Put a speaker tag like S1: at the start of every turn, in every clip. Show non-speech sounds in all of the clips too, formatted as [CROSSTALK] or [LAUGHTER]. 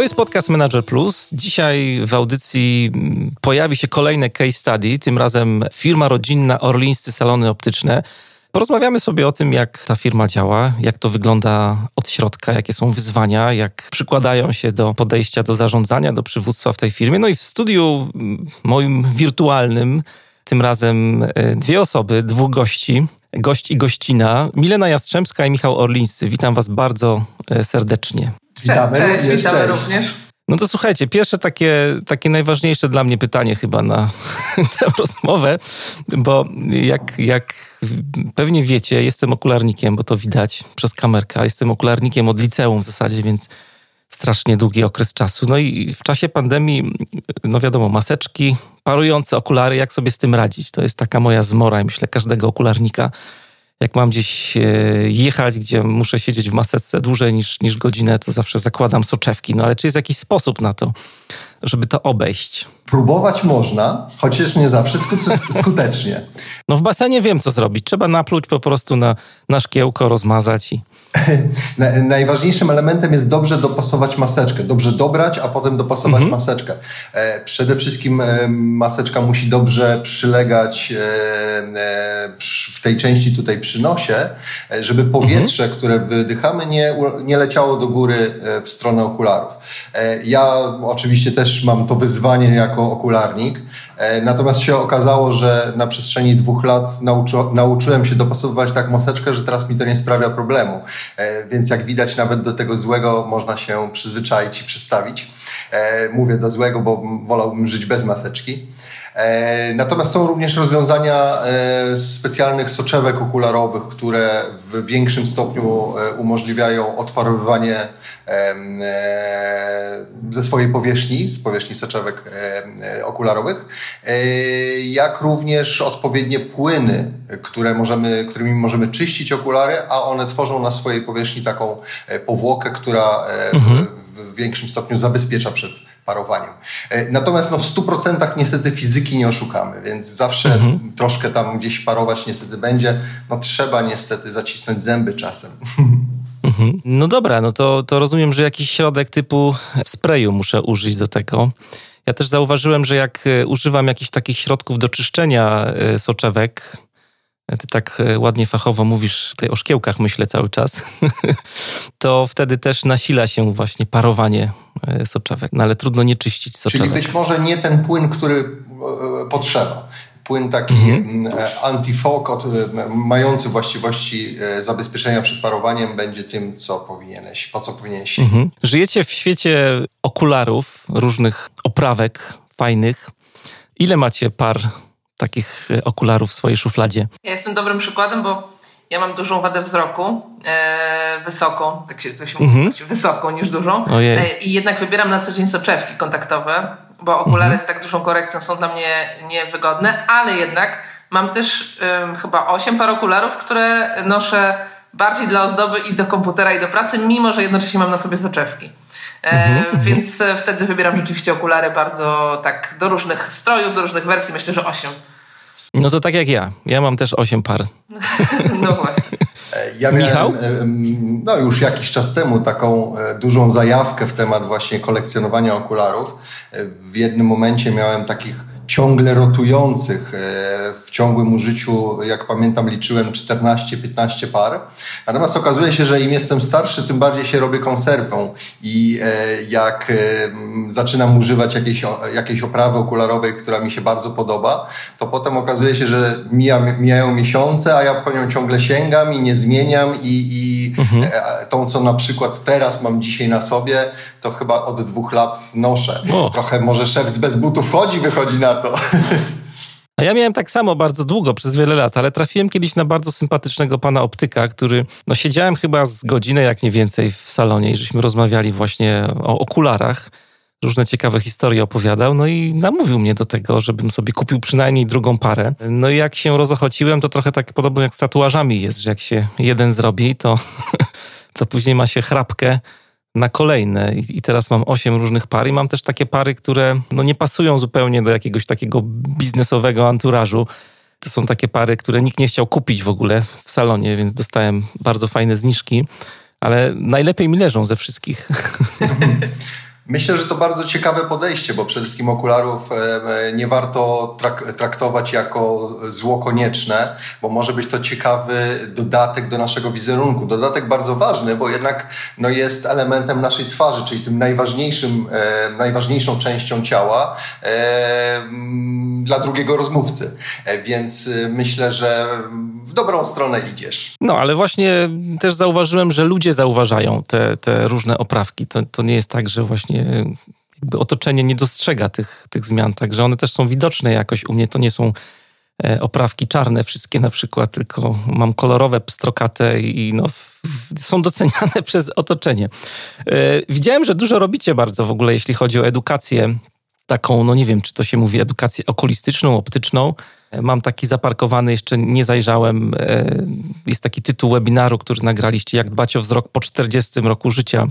S1: To jest podcast Manager Plus. Dzisiaj w audycji pojawi się kolejne case study, tym razem firma rodzinna Orlińscy Salony Optyczne. Porozmawiamy sobie o tym, jak ta firma działa, jak to wygląda od środka, jakie są wyzwania, jak przykładają się do podejścia do zarządzania, do przywództwa w tej firmie. No i w studiu moim wirtualnym, tym razem e, dwie osoby, dwóch gości gość i gościna, Milena Jastrzębska i Michał Orlińscy. Witam Was bardzo e, serdecznie.
S2: Witamy
S3: cześć,
S2: również.
S3: witamy
S2: Cześć.
S3: również.
S1: No to słuchajcie, pierwsze takie, takie najważniejsze dla mnie pytanie chyba na [LAUGHS] tę rozmowę, bo jak, jak pewnie wiecie, jestem okularnikiem, bo to widać przez kamerkę, jestem okularnikiem od liceum w zasadzie, więc strasznie długi okres czasu. No i w czasie pandemii, no wiadomo, maseczki, parujące okulary, jak sobie z tym radzić? To jest taka moja zmora i myślę każdego okularnika. Jak mam gdzieś e, jechać, gdzie muszę siedzieć w maseczce dłużej niż, niż godzinę, to zawsze zakładam soczewki. No ale czy jest jakiś sposób na to, żeby to obejść?
S2: Próbować można, chociaż nie zawsze sku- [LAUGHS] skutecznie.
S1: No w basenie wiem, co zrobić. Trzeba napluć po prostu na, na szkiełko, rozmazać i... [LAUGHS]
S2: Na- Najważniejszym elementem jest dobrze dopasować maseczkę. Dobrze dobrać, a potem dopasować maseczkę. E, Przede wszystkim e, maseczka musi dobrze przylegać e, w tej części tutaj przy nosie, żeby powietrze, które wydychamy, nie, nie leciało do góry w stronę okularów. Ja oczywiście też mam to wyzwanie jako okularnik, natomiast się okazało, że na przestrzeni dwóch lat nauczy, nauczyłem się dopasowywać tak maseczkę, że teraz mi to nie sprawia problemu. E, Więc jak widać, nawet do tego złego można się przyzwyczaić i przystawić. E, Mówię do złego, bo wolałbym żyć bez maseczki. E, Natomiast są również rozwiązania e, specjalnych soczewek okularowych, które w większym stopniu e, umożliwiają odparowywanie ze swojej powierzchni, z powierzchni soczewek okularowych, jak również odpowiednie płyny, które możemy, którymi możemy czyścić okulary, a one tworzą na swojej powierzchni taką powłokę, która w, w większym stopniu zabezpiecza przed parowaniem. E, Natomiast no, w 100% niestety fizyki nie oszukamy, więc zawsze troszkę tam gdzieś parować niestety będzie. No trzeba niestety zacisnąć zęby czasem. [LAUGHS]
S1: Mhm. No dobra, no to, to rozumiem, że jakiś środek typu sprayu muszę użyć do tego. Ja też zauważyłem, że jak e, używam jakichś takich środków do czyszczenia e, soczewek, ty tak e, ładnie fachowo mówisz tutaj o szkiełkach, myślę cały czas, [LAUGHS] to wtedy też nasila się właśnie parowanie e, soczewek. No ale trudno nie czyścić soczewek.
S2: Czyli być może nie ten płyn, który e, potrzeba. Płyn taki mm, e, anti-fog, od- e, mający właściwości zabezpieczenia przed parowaniem, będzie tym, co powinieneś, po co powinieneś.
S1: Mhm. Żyjecie w świecie okularów, różnych oprawek fajnych. Ile macie par takich e, okularów w swojej szufladzie?
S3: Ja jestem dobrym przykładem, bo ja mam dużą wadę wzroku, e, wysoką, tak się, to się mówi, wysoką niż dużą. E, I jednak wybieram na co dzień soczewki kontaktowe, bo okulary z tak dużą korekcją są dla mnie niewygodne, ale jednak mam też em, chyba 8 par okularów, które noszę bardziej dla ozdoby i do komputera i do pracy, mimo że jednocześnie mam na sobie soczewki. E, więc e, wtedy wybieram rzeczywiście okulary bardzo tak do różnych strojów, do różnych wersji, myślę, że 8.
S1: No to tak jak ja. Ja mam też 8 par. [LAUGHS]
S3: No właśnie.
S2: E, Ja
S1: Michał?
S2: miałem em, no, już jakiś czas temu taką dużą zajawkę w temat właśnie kolekcjonowania okularów. W jednym momencie miałem takich ciągle rotujących. e, W ciągłym użyciu, jak pamiętam, liczyłem 14-15 par. Natomiast okazuje się, że im jestem starszy, tym bardziej się robię konserwą i e, jak e, zaczynam używać jakiejś, jakiejś oprawy okularowej, która mi się bardzo podoba, to potem okazuje się, że mija, mijają miesiące, a ja po nią ciągle sięgam i nie zmieniam i, i e, tą, co na przykład teraz mam dzisiaj na sobie, to chyba od dwóch lat noszę.
S1: O.
S2: Trochę może szewc bez butów chodzi, wychodzi na to. [LAUGHS]
S1: A ja miałem tak samo bardzo długo, przez wiele lat, ale trafiłem kiedyś na bardzo sympatycznego pana optyka, który, no siedziałem chyba z godzinę, jak nie więcej w salonie i żeśmy rozmawiali właśnie o okularach. różne ciekawe historie opowiadał, no i namówił mnie do tego, żebym sobie kupił przynajmniej drugą parę. No i jak się rozochociłem, to trochę tak podobno jak z tatuażami jest, że jak się jeden zrobi, to, [LAUGHS] to później ma się chrapkę na kolejne. I teraz mam osiem różnych par i mam też takie pary, które no nie pasują zupełnie do jakiegoś takiego biznesowego anturażu. To są takie pary, które nikt nie chciał kupić w ogóle w salonie, więc dostałem bardzo fajne zniżki, ale najlepiej mi leżą ze wszystkich. [LAUGHS]
S2: Myślę, że to bardzo ciekawe podejście, bo przede wszystkim okularów e, nie warto trak traktować jako zło konieczne, bo może być to ciekawy dodatek do naszego wizerunku. Dodatek bardzo ważny, bo jednak no, jest elementem naszej twarzy, czyli tym najważniejszym, najważniejszą częścią ciała dla drugiego rozmówcy. E, więc e, myślę, że w dobrą stronę idziesz.
S1: No, ale właśnie też zauważyłem, że ludzie zauważają te, te różne oprawki. To, to nie jest tak, że właśnie jakby otoczenie nie dostrzega tych, tych zmian, także one też są widoczne jakoś. U mnie to nie są e, oprawki czarne wszystkie na przykład, tylko mam kolorowe, pstrokate i no, są doceniane [LAUGHS] przez otoczenie. Widziałem, że dużo robicie bardzo w ogóle, jeśli chodzi o edukację taką, no nie wiem, czy to się mówi edukację okulistyczną, optyczną. Mam taki zaparkowany, jeszcze nie zajrzałem. E, jest taki tytuł webinaru, który nagraliście, jak dbać o wzrok po 40 roku życia.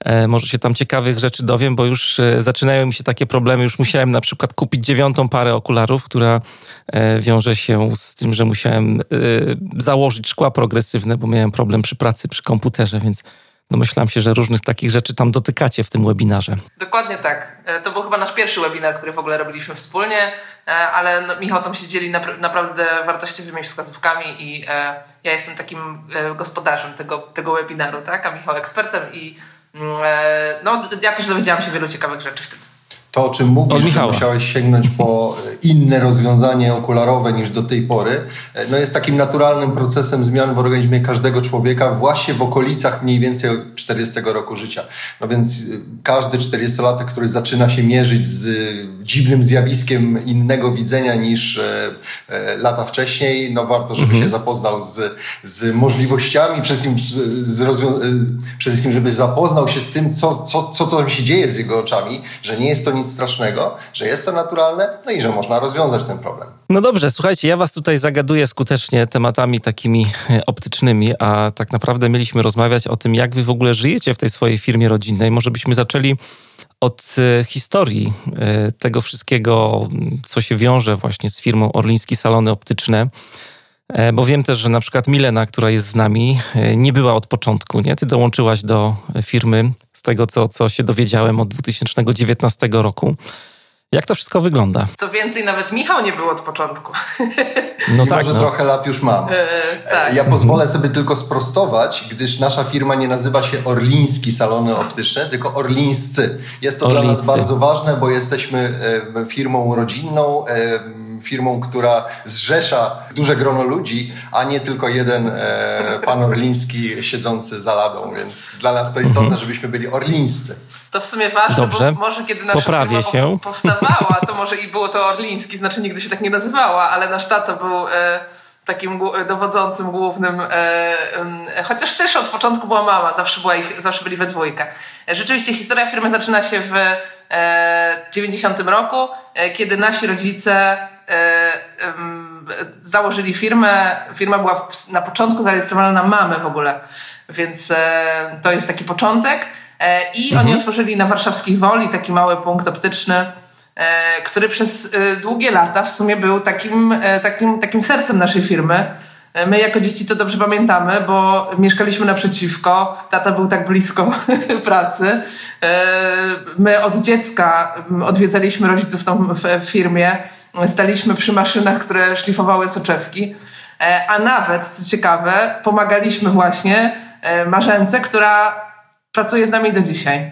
S1: E, może się tam ciekawych rzeczy dowiem, bo już e, zaczynają mi się takie problemy. Już musiałem na przykład kupić dziewiątą parę okularów, która wiąże się z tym, że musiałem założyć szkła progresywne, bo miałem problem przy pracy przy komputerze, więc domyślam się, że różnych takich rzeczy tam dotykacie w tym webinarze.
S3: Dokładnie tak. E, to był chyba nasz pierwszy webinar, który w ogóle robiliśmy wspólnie, e, ale no, Michał tam się dzieli naprawdę wartościowymi wskazówkami i e, ja jestem takim gospodarzem tego, tego webinaru, tak? a Michał ekspertem i no, ja też dowiedziałam się wielu ciekawych rzeczy wtedy
S2: to, o czym mówisz, że musiałeś sięgnąć po inne rozwiązanie okularowe niż do tej pory, no jest takim naturalnym procesem zmian w organizmie każdego człowieka właśnie w okolicach mniej więcej 40 roku życia. No więc y, każdy 40-latek, który zaczyna się mierzyć z dziwnym zjawiskiem innego widzenia niż e, e, lata wcześniej, no warto, żeby mhm. się zapoznał z, z możliwościami, przede wszystkim, z, z e, przede wszystkim, żeby zapoznał się z tym, co, co, co tam się dzieje z jego oczami, że nie jest to nic strasznego, że jest to naturalne, no i że można rozwiązać ten problem.
S1: No dobrze, słuchajcie, ja was tutaj zagaduję skutecznie tematami takimi optycznymi, a tak naprawdę mieliśmy rozmawiać o tym, jak wy w ogóle żyjecie w tej swojej firmie rodzinnej. Może byśmy zaczęli od e, historii e, tego wszystkiego, co się wiąże właśnie z firmą Orliński Salony Optyczne. E, bo wiem też, że na przykład Milena, która jest z nami, nie była od początku, nie? Ty dołączyłaś do firmy z tego, co, co się dowiedziałem od 2019 roku. Jak to wszystko wygląda?
S3: Co więcej, nawet Michał nie był od początku. [LAUGHS]
S2: No tak, że no. trochę lat już mam. E, tak. Ja pozwolę sobie tylko sprostować, gdyż nasza firma nie nazywa się Orliński Salony Optyczne, tylko Orlińscy. Jest to Orlińscy. dla nas bardzo ważne, bo jesteśmy e, firmą rodzinną, e, firmą, która zrzesza duże grono ludzi, a nie tylko jeden e, pan Orliński siedzący za ladą, więc dla nas to istotne, mhm. żebyśmy byli orlińscy.
S3: To w sumie ważne, Dobrze. bo może kiedy nasza Poprawię firma się. powstawała, to może i było to Orliński, znaczy nigdy się tak nie nazywała, ale nasz tato był e, takim dowodzącym głównym, e, e, chociaż też od początku była mama, zawsze, była ich, zawsze byli we dwójkę. Rzeczywiście historia firmy zaczyna się w 90 roku, kiedy nasi rodzice założyli firmę. Firma była na początku zarejestrowana na mamę w ogóle, więc to jest taki początek. E, I mhm. oni otworzyli na warszawskich Woli taki mały punkt optyczny, e, który przez e, długie lata w sumie był takim, takim, takim sercem naszej firmy. My jako dzieci to dobrze pamiętamy, bo mieszkaliśmy naprzeciwko, tata był tak blisko [LAUGHS] pracy. My od dziecka odwiedzaliśmy rodziców w firmie, staliśmy przy maszynach, które szlifowały soczewki, a nawet, co ciekawe, pomagaliśmy właśnie Marzence, która pracuje z nami do dzisiaj.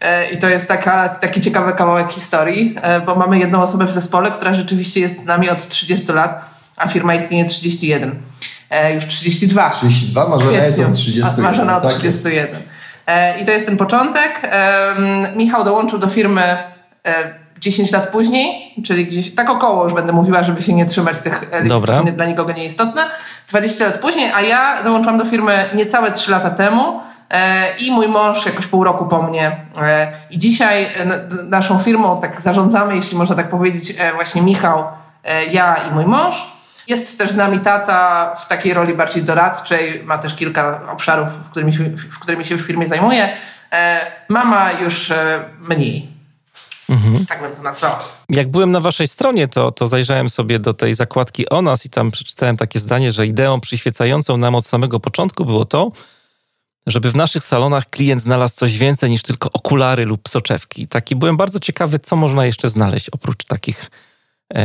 S3: E, I to jest taka, taki ciekawy kawałek historii, e, bo mamy jedną osobę w zespole, która rzeczywiście jest z nami od 30 lat, a firma istnieje 31. E, już 32.
S2: 32, Marzena jest od 31.
S3: Marzena od tak 31. Jest. I to jest ten początek. Michał dołączył do firmy 10 lat później, czyli gdzieś tak około już będę mówiła, żeby się nie trzymać tych
S1: Dobra.
S3: dla nikogo nieistotne. 20 lat później, a ja dołączyłam do firmy niecałe 3 lata temu i mój mąż jakoś pół roku po mnie. I dzisiaj naszą firmą tak zarządzamy, jeśli można tak powiedzieć, właśnie Michał, ja i mój mąż. Jest też z nami tata w takiej roli bardziej doradczej, ma też kilka obszarów, w którymi, w którymi się w firmie zajmuje. Mama już mniej. Mhm. Tak bym to nazwał.
S1: Jak byłem na waszej stronie, to, to zajrzałem sobie do tej zakładki o nas i tam przeczytałem takie zdanie, że ideą przyświecającą nam od samego początku było to, żeby w naszych salonach klient znalazł coś więcej niż tylko okulary lub soczewki. Taki byłem bardzo ciekawy, co można jeszcze znaleźć oprócz takich e,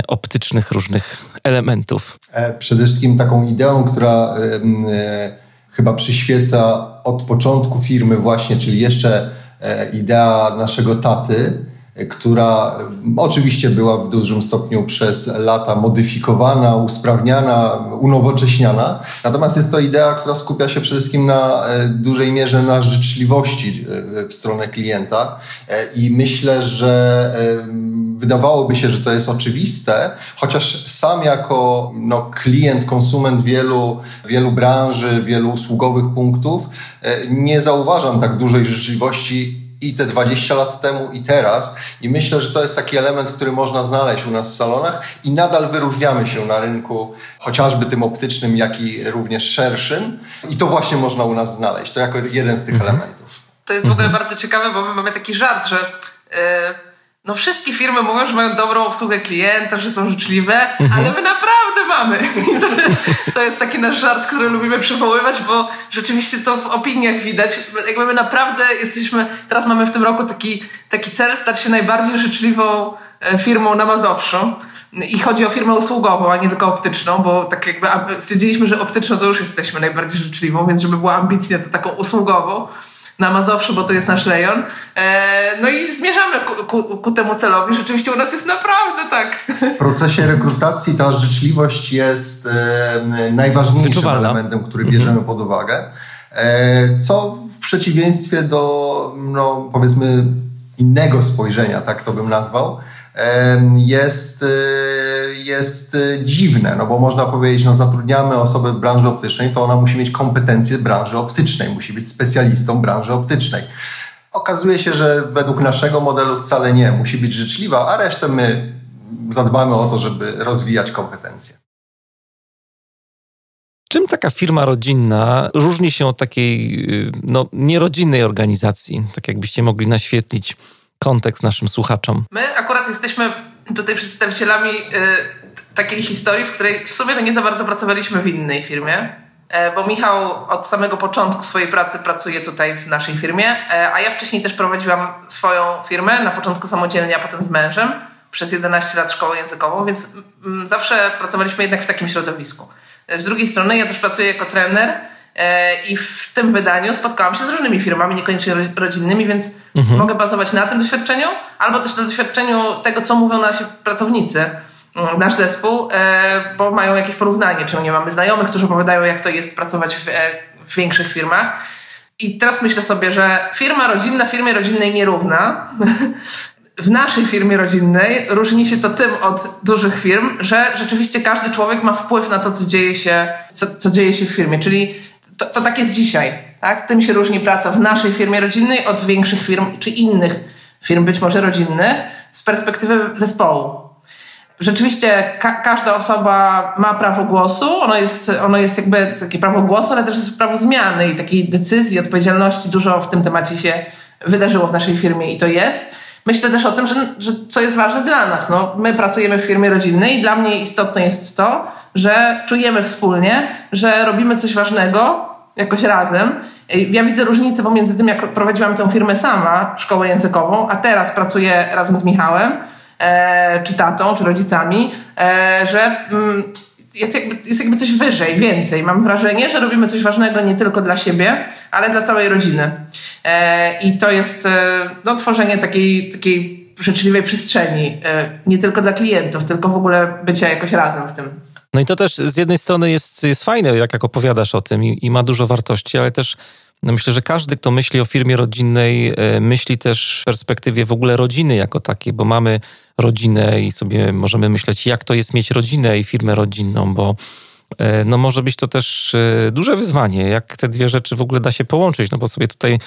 S1: optycznych różnych elementów.
S2: E, przede wszystkim taką ideą, która e, chyba przyświeca od początku firmy właśnie, czyli jeszcze e, idea naszego taty, która oczywiście była w dużym stopniu przez lata modyfikowana, usprawniana, unowocześniana. Natomiast jest to idea, która skupia się przede wszystkim na e, dużej mierze na życzliwości e, w stronę klienta e, i myślę, że wydawałoby się, że to jest oczywiste, chociaż sam jako no, klient, konsument wielu, wielu branży, wielu usługowych punktów nie zauważam tak dużej życzliwości i te 20 lat temu, i teraz. I myślę, że to jest taki element, który można znaleźć u nas w salonach i nadal wyróżniamy się na rynku, chociażby tym optycznym, jak i również szerszym. I to właśnie można u nas znaleźć. To jako jeden z tych mhm. elementów.
S3: To jest w ogóle mhm. bardzo ciekawe, bo my mamy taki żart, że. Yy no wszystkie firmy mówią, że mają dobrą obsługę klienta, że są życzliwe, mhm. ale my naprawdę mamy. To jest taki nasz żart, który lubimy przywoływać, bo rzeczywiście to w opiniach widać. Jakby my naprawdę jesteśmy, teraz mamy w tym roku taki, taki cel stać się najbardziej życzliwą e, firmą na Mazowszu. I chodzi o firmę usługową, a nie tylko optyczną, bo tak jakby stwierdziliśmy, że optyczną to już jesteśmy najbardziej życzliwą, więc żeby była ambitnie, to taką usługową na Mazowszu, bo to jest nasz rejon. E, no i zmierzamy ku, ku, ku, temu celowi. Rzeczywiście u nas jest naprawdę tak.
S2: W procesie rekrutacji ta życzliwość jest e, najważniejszym Wyczuwalna. elementem, który bierzemy mhm. pod uwagę. E, co w przeciwieństwie do, no, powiedzmy, innego spojrzenia, tak to bym nazwał, jest, y, jest y, dziwne, no bo można powiedzieć, no zatrudniamy osobę w branży optycznej, to ona musi mieć kompetencje branży optycznej, musi być specjalistą branży optycznej. Okazuje się, że według naszego modelu wcale nie, musi być życzliwa, a resztę my zadbamy o to, żeby rozwijać kompetencje.
S1: Czym taka firma rodzinna różni się od takiej y, no, nierodzinnej organizacji? Tak jakbyście mogli naświetlić kontekst naszym słuchaczom.
S3: My akurat jesteśmy tutaj przedstawicielami y, takiej historii, w której w sumie to nie za bardzo pracowaliśmy w innej firmie. E, bo Michał od samego początku swojej pracy pracuje tutaj w naszej firmie, e, a ja wcześniej też prowadziłam swoją firmę, na początku samodzielnie, a potem z mężem, przez 11 lat szkołę językową, więc mm, zawsze pracowaliśmy jednak w takim środowisku. E, z drugiej strony ja też pracuję jako trener I w tym wydaniu spotkałam się z różnymi firmami, niekoniecznie rodzinnymi, więc mhm. mogę bazować na tym doświadczeniu, albo też na doświadczeniu tego, co mówią nasi pracownicy, mm, nasz zespół, e, bo mają jakieś porównanie. Czy nie mamy znajomych, którzy opowiadają, jak to jest pracować w, e, w większych firmach. I teraz myślę sobie, że firma rodzinna firmie rodzinnej nierówna. [LAUGHS] w naszej firmie rodzinnej różni się to tym od dużych firm, że rzeczywiście każdy człowiek ma wpływ na to, co dzieje się, co, co dzieje się w firmie. Czyli to, to tak jest dzisiaj. Tak? Tym się różni praca w naszej firmie rodzinnej od większych firm czy innych firm, być może rodzinnych, z perspektywy zespołu. Rzeczywiście ka każda osoba ma prawo głosu, ono jest, ono jest jakby takie prawo głosu, ale też jest prawo zmiany i takiej decyzji, odpowiedzialności. Dużo w tym temacie się wydarzyło w naszej firmie i to jest. Myślę też o tym, że, że co jest ważne dla nas. No, my pracujemy w firmie rodzinnej i dla mnie istotne jest to, że czujemy wspólnie, że robimy coś ważnego jakoś razem. Ja widzę różnicę pomiędzy tym, jak prowadziłam tę firmę sama, szkołę językową, a teraz pracuję razem z Michałem, e, czy tatą, czy rodzicami, e, że mm, jest, jakby, jest jakby coś wyżej, więcej. Mam wrażenie, że robimy coś ważnego nie tylko dla siebie, ale dla całej rodziny. E, I to jest no, tworzenie takiej, takiej życzliwej przestrzeni, nie tylko dla klientów, tylko w ogóle bycia jakoś razem w tym.
S1: No i to też z jednej strony jest, jest fajne, jak, jak opowiadasz o tym i, i ma dużo wartości, ale też no myślę, że każdy, kto myśli o firmie rodzinnej, e, myśli też w perspektywie w ogóle rodziny jako takiej, bo mamy rodzinę i sobie możemy myśleć, jak to jest mieć rodzinę i firmę rodzinną, bo e, no może być to też e, duże wyzwanie, jak te dwie rzeczy w ogóle da się połączyć, no bo sobie tutaj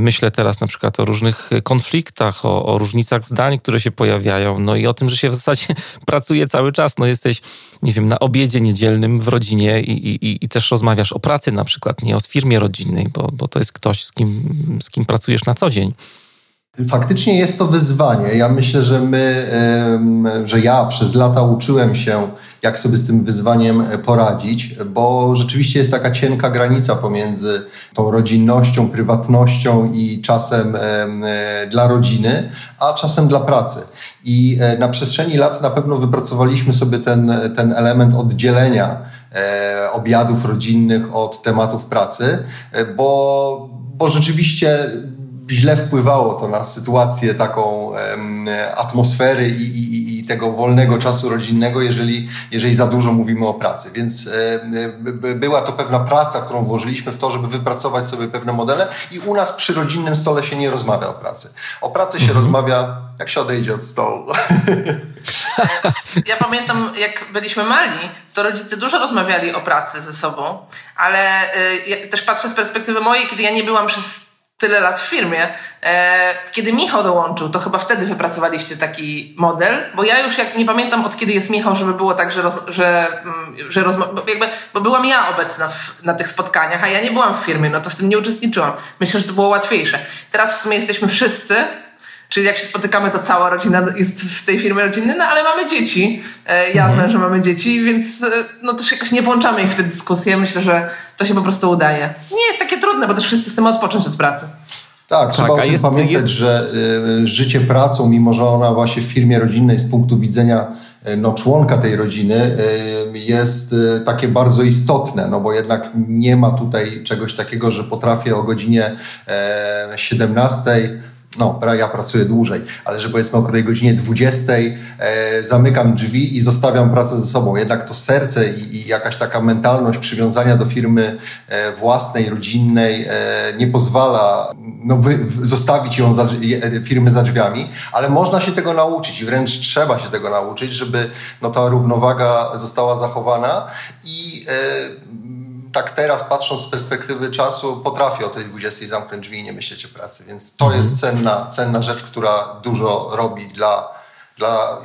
S1: myślę teraz na przykład o różnych konfliktach, o, o, różnicach zdań, które się pojawiają, no i o tym, że się w zasadzie [LAUGHS] pracuje cały czas, no jesteś, nie wiem, na obiedzie niedzielnym w rodzinie i, i, i też rozmawiasz o pracy na przykład, nie o firmie rodzinnej, bo, bo to jest ktoś, z kim, z kim pracujesz na co dzień.
S2: Faktycznie jest to wyzwanie. Ja myślę, że my, że ja przez lata uczyłem się, jak sobie z tym wyzwaniem poradzić, bo rzeczywiście jest taka cienka granica pomiędzy tą rodzinnością, prywatnością i czasem e, dla rodziny, a czasem dla pracy. I e, na przestrzeni lat na pewno wypracowaliśmy sobie ten, ten element oddzielenia e, obiadów rodzinnych od tematów pracy, bo, bo rzeczywiście źle wpływało to na sytuację taką atmosfery i, i, i, tego wolnego czasu rodzinnego, jeżeli, jeżeli za dużo mówimy o pracy. Więc była to pewna praca, którą włożyliśmy w to, żeby wypracować sobie pewne modele i u nas przy rodzinnym stole się nie rozmawia o pracy. O pracy się mhm. rozmawia, jak się odejdzie od stołu.
S3: Ja pamiętam, jak byliśmy mali, to rodzice dużo rozmawiali o pracy ze sobą, ale y, ja też patrzę z perspektywy mojej, kiedy ja nie byłam przez tyle lat w firmie. E, kiedy Michał dołączył, to chyba wtedy wypracowaliście taki model, bo ja już jak nie pamiętam od kiedy jest Michał, żeby było tak, że, roz, że, mm, że rozma- bo, jakby, bo byłam ja obecna w, na tych spotkaniach, a ja nie byłam w firmie, no to w tym nie uczestniczyłam. Myślę, że to było łatwiejsze. Teraz w sumie jesteśmy wszyscy, Czyli jak się spotykamy, to cała rodzina jest w tej firmie rodzinnej, no ale mamy dzieci. E, ja z mhm. mężem mamy dzieci, więc e, no też jakoś nie włączamy ich w tę dyskusję. Myślę, że to się po prostu udaje. Nie jest takie trudne, bo też wszyscy chcemy odpocząć od pracy.
S2: Tak, trzeba tak, o tym jest, pamiętać, jest... że y, życie pracą, mimo że ona właśnie w firmie rodzinnej z punktu widzenia y, no, członka tej rodziny y, jest y, takie bardzo istotne, no bo jednak nie ma tutaj czegoś takiego, że potrafię o godzinie 17 no, ja pracuję dłużej, ale że powiedzmy o tej godzinie 20 e, zamykam drzwi i zostawiam pracę ze sobą. Jednak to serce i, i jakaś taka mentalność przywiązania do firmy e, własnej, rodzinnej e, nie pozwala no, wy, w, zostawić ją za, e, firmy za drzwiami, ale można się tego nauczyć i wręcz trzeba się tego nauczyć, żeby no, ta równowaga została zachowana i e, tak teraz patrząc z perspektywy czasu, potrafię o tej 20 zamknąć drzwi i nie myśleć o pracy. Więc to mhm. jest cenna, cenna rzecz, która dużo robi dla, dla,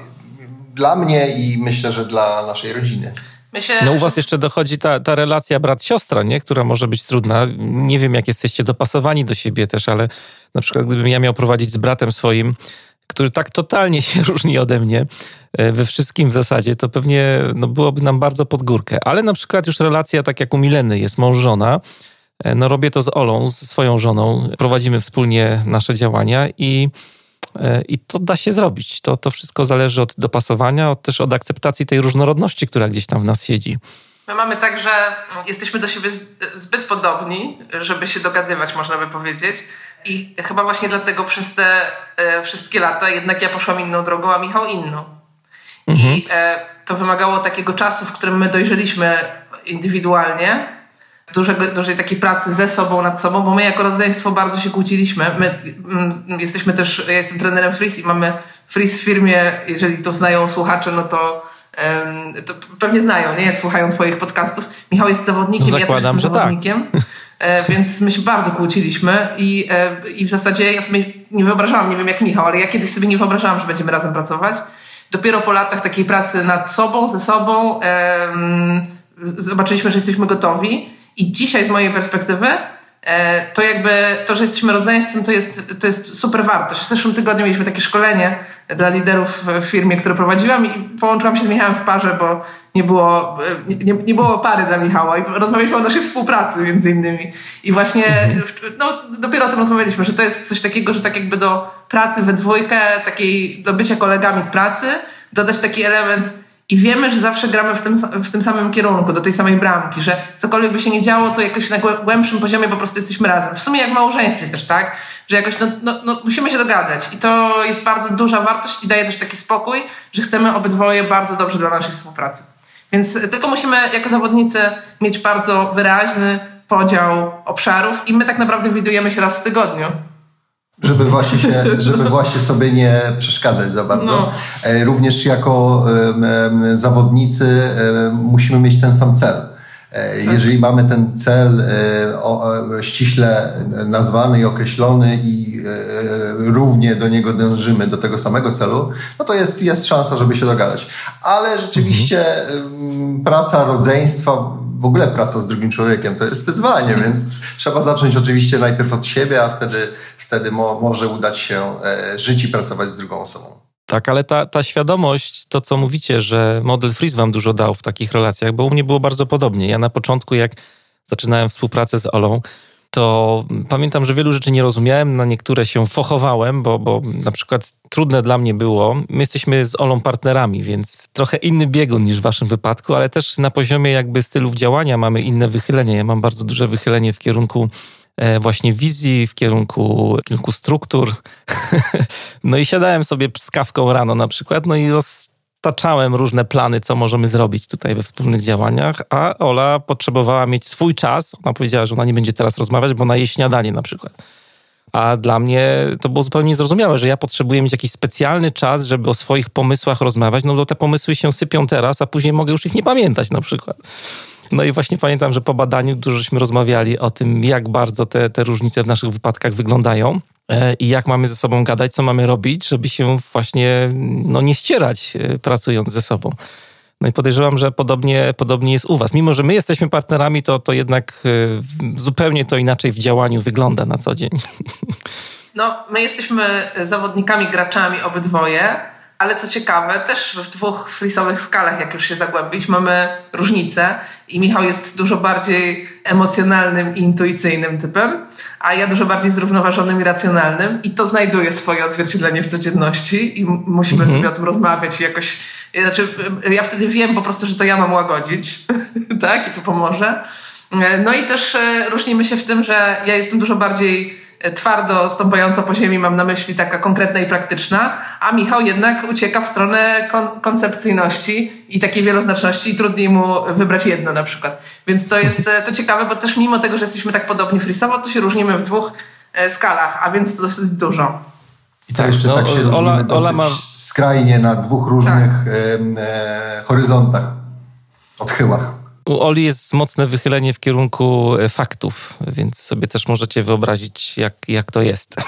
S2: dla mnie i myślę, że dla naszej rodziny.
S1: Myślę, no u was jeszcze dochodzi ta, ta relacja brat-siostra, nie? która może być trudna. Nie wiem, jak jesteście dopasowani do siebie też, ale na przykład gdybym ja miał prowadzić z bratem swoim który tak totalnie się [LAUGHS] różni ode mnie e, we wszystkim w zasadzie, to pewnie no, byłoby nam bardzo pod górkę. Ale na przykład już relacja, tak jak u Mileny, jest mąż-żona. E, no robię to z Olą, z swoją żoną. Prowadzimy wspólnie nasze działania i, e, i to da się zrobić. To, to wszystko zależy od dopasowania, od, też od akceptacji tej różnorodności, która gdzieś tam w nas siedzi.
S3: My mamy tak, że jesteśmy do siebie zbyt podobni, żeby się dogadywać, można by powiedzieć. I chyba właśnie dlatego przez te e, wszystkie lata jednak ja poszłam inną drogą, a Michał inną. Mhm. I e, to wymagało takiego czasu, w którym my dojrzeliśmy indywidualnie, dużego, dużej takiej pracy ze sobą, nad sobą, bo my jako rodzeństwo bardzo się kłóciliśmy. My mm, jesteśmy też, ja jestem trenerem Freeze i mamy Freeze w firmie, jeżeli to znają słuchacze, no to, um, to pewnie znają, nie? Jak słuchają twoich podcastów. Michał jest zawodnikiem, no zakładam, ja też jestem tak. zawodnikiem. Tak. [LAUGHS] E, więc my się bardzo kłóciliśmy i, e, i w zasadzie ja sobie nie wyobrażałam, nie wiem jak Michał, ale ja kiedyś sobie nie wyobrażałam, że będziemy razem pracować. Dopiero po latach takiej pracy nad sobą, ze sobą zobaczyliśmy, że jesteśmy gotowi i dzisiaj z mojej perspektywy to jakby to, że jesteśmy rodzeństwem, to jest, to jest super wartość. W zeszłym tygodniu mieliśmy takie szkolenie dla liderów w firmie, które prowadziłam i połączyłam się z Michałem w parze, bo nie było, e, nie, nie było pary dla Michała i rozmawialiśmy o naszej współpracy między innymi. I właśnie no, dopiero o tym rozmawialiśmy, że to jest coś takiego, że tak jakby do pracy we dwójkę, takiej, do bycia kolegami z pracy, dodać taki element i wiemy, że zawsze gramy w tym, w tym samym kierunku, do tej samej bramki, że cokolwiek by się nie działo, to jakoś na głębszym poziomie po prostu jesteśmy razem. W sumie jak w małżeństwie też, tak? Że jakoś no, no, no, musimy się dogadać. I to jest bardzo duża wartość i daje też taki spokój, że chcemy obydwoje bardzo dobrze dla naszej współpracy. Więc tylko musimy jako zawodnicy mieć bardzo wyraźny podział obszarów i my tak naprawdę widujemy się raz w tygodniu.
S2: Żeby właśnie, się, żeby właśnie sobie nie przeszkadzać za bardzo. No. E, również jako zawodnicy musimy mieć ten sam cel. E, jeżeli mamy ten cel ściśle nazwany i określony i równie do niego dążymy, do tego samego celu, no to jest, jest szansa, żeby się dogadać. Ale rzeczywiście mhm. praca rodzeństwa w ogóle praca z drugim człowiekiem to jest wyzwanie, więc trzeba zacząć oczywiście najpierw od siebie, a wtedy, wtedy mo, może udać się e, żyć i pracować z drugą osobą.
S1: Tak, ale ta, ta świadomość, to co mówicie, że model Freeze wam dużo dał w takich relacjach, bo u mnie było bardzo podobnie. Ja na początku, jak zaczynałem współpracę z Olą, to pamiętam, że wielu rzeczy nie rozumiałem, na niektóre się fochowałem, bo, bo na przykład trudne dla mnie było. My jesteśmy z Olą partnerami, więc trochę inny biegun niż w waszym wypadku, ale też na poziomie jakby stylów działania mamy inne wychylenie. Ja mam bardzo duże wychylenie w kierunku e, właśnie wizji, w kierunku, kierunku struktur. [LAUGHS] no i siadałem sobie z kawką rano na przykład, no i roz, taczałem różne plany, co możemy zrobić tutaj we wspólnych działaniach, a Ola potrzebowała mieć swój czas. Ona powiedziała, że ona nie będzie teraz rozmawiać, bo na jej śniadanie na przykład. A dla mnie to było zupełnie niezrozumiałe, że ja potrzebuję mieć jakiś specjalny czas, żeby o swoich pomysłach rozmawiać, no bo te pomysły się sypią teraz, a później mogę już ich nie pamiętać na przykład. No i właśnie pamiętam, że po badaniu dużośmy rozmawiali o tym, jak bardzo te, te różnice w naszych wypadkach wyglądają. E, i jak mamy ze sobą gadać, co mamy robić, żeby się właśnie no, nie ścierać e, pracując ze sobą. No i podejrzewam, że podobnie, podobnie jest u Was. Mimo, że my jesteśmy partnerami, to, to jednak e, zupełnie to inaczej w działaniu wygląda na co dzień. [LAUGHS]
S3: No, my jesteśmy zawodnikami, graczami obydwoje, ale co ciekawe, też w dwóch frisowych skalach, jak już się zagłębić, mamy różnice i Michał jest dużo bardziej emocjonalnym i intuicyjnym typem, a ja dużo bardziej zrównoważonym i racjonalnym i to znajduje swoje odzwierciedlenie w codzienności i musimy mhm. sobie o tym rozmawiać i jakoś, znaczy ja wtedy wiem po prostu, że to ja mam łagodzić, [LAUGHS] tak, i to pomoże. No i też e, różnimy się w tym, że ja jestem dużo bardziej twardo stąpająca po ziemi, mam na myśli taka konkretna i praktyczna, a Michał jednak ucieka w stronę kon koncepcyjności i takiej wieloznaczności i trudniej mu wybrać jedno na przykład. Więc to jest to ciekawe, bo też mimo tego, że jesteśmy tak podobni frisowo, to się różnimy w dwóch e, skalach, a więc to dosyć dużo.
S2: I to tak, jeszcze no, tak się różnimy Ola, Ola ma... skrajnie na dwóch różnych tak. e, e, horyzontach, odchyłach.
S1: U Oli jest mocne wychylenie w kierunku e, faktów, więc sobie też możecie wyobrazić, jak, jak to jest. [LAUGHS]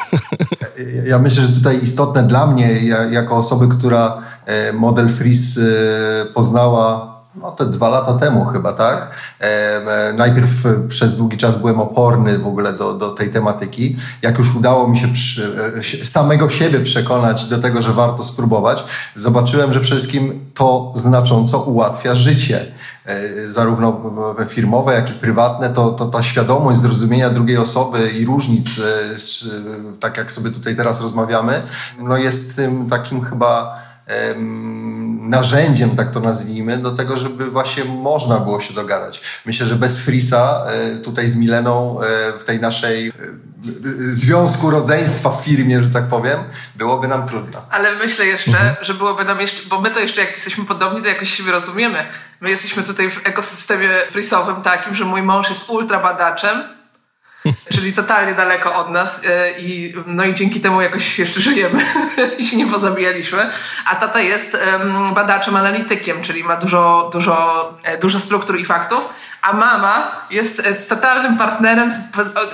S2: Ja myślę, że tutaj istotne dla mnie, jako osoby, która e, model Freeze e, poznała no te dwa lata temu chyba, tak? E, najpierw przez długi czas byłem oporny w ogóle do, do tej tematyki. Jak już udało mi się przy, samego siebie przekonać do tego, że warto spróbować, zobaczyłem, że przede wszystkim to znacząco ułatwia życie. E, zarówno firmowe, jak i prywatne, to, to ta świadomość zrozumienia drugiej osoby i różnic, e, tak jak sobie tutaj teraz rozmawiamy, no jest tym takim chyba narzędziem, tak to nazwijmy, do tego, żeby właśnie można było się dogadać. Myślę, że bez Frisa e, tutaj z Mileną w tej naszej związku rodzeństwa w firmie, że tak powiem, byłoby nam trudno.
S3: Ale myślę jeszcze, mhm. że byłoby nam jeszcze, bo my to jeszcze jak jesteśmy podobni, to jakoś siebie rozumiemy. My jesteśmy tutaj w ekosystemie frisowym takim, że mój mąż jest ultra badaczem, czyli totalnie daleko od nas e, i no i dzięki temu jakoś jeszcze żyjemy [LAUGHS] i się nie pozabijaliśmy. A tata jest badaczem, analitykiem, czyli ma dużo, dużo, e, dużo struktur i faktów, a mama jest e, totalnym partnerem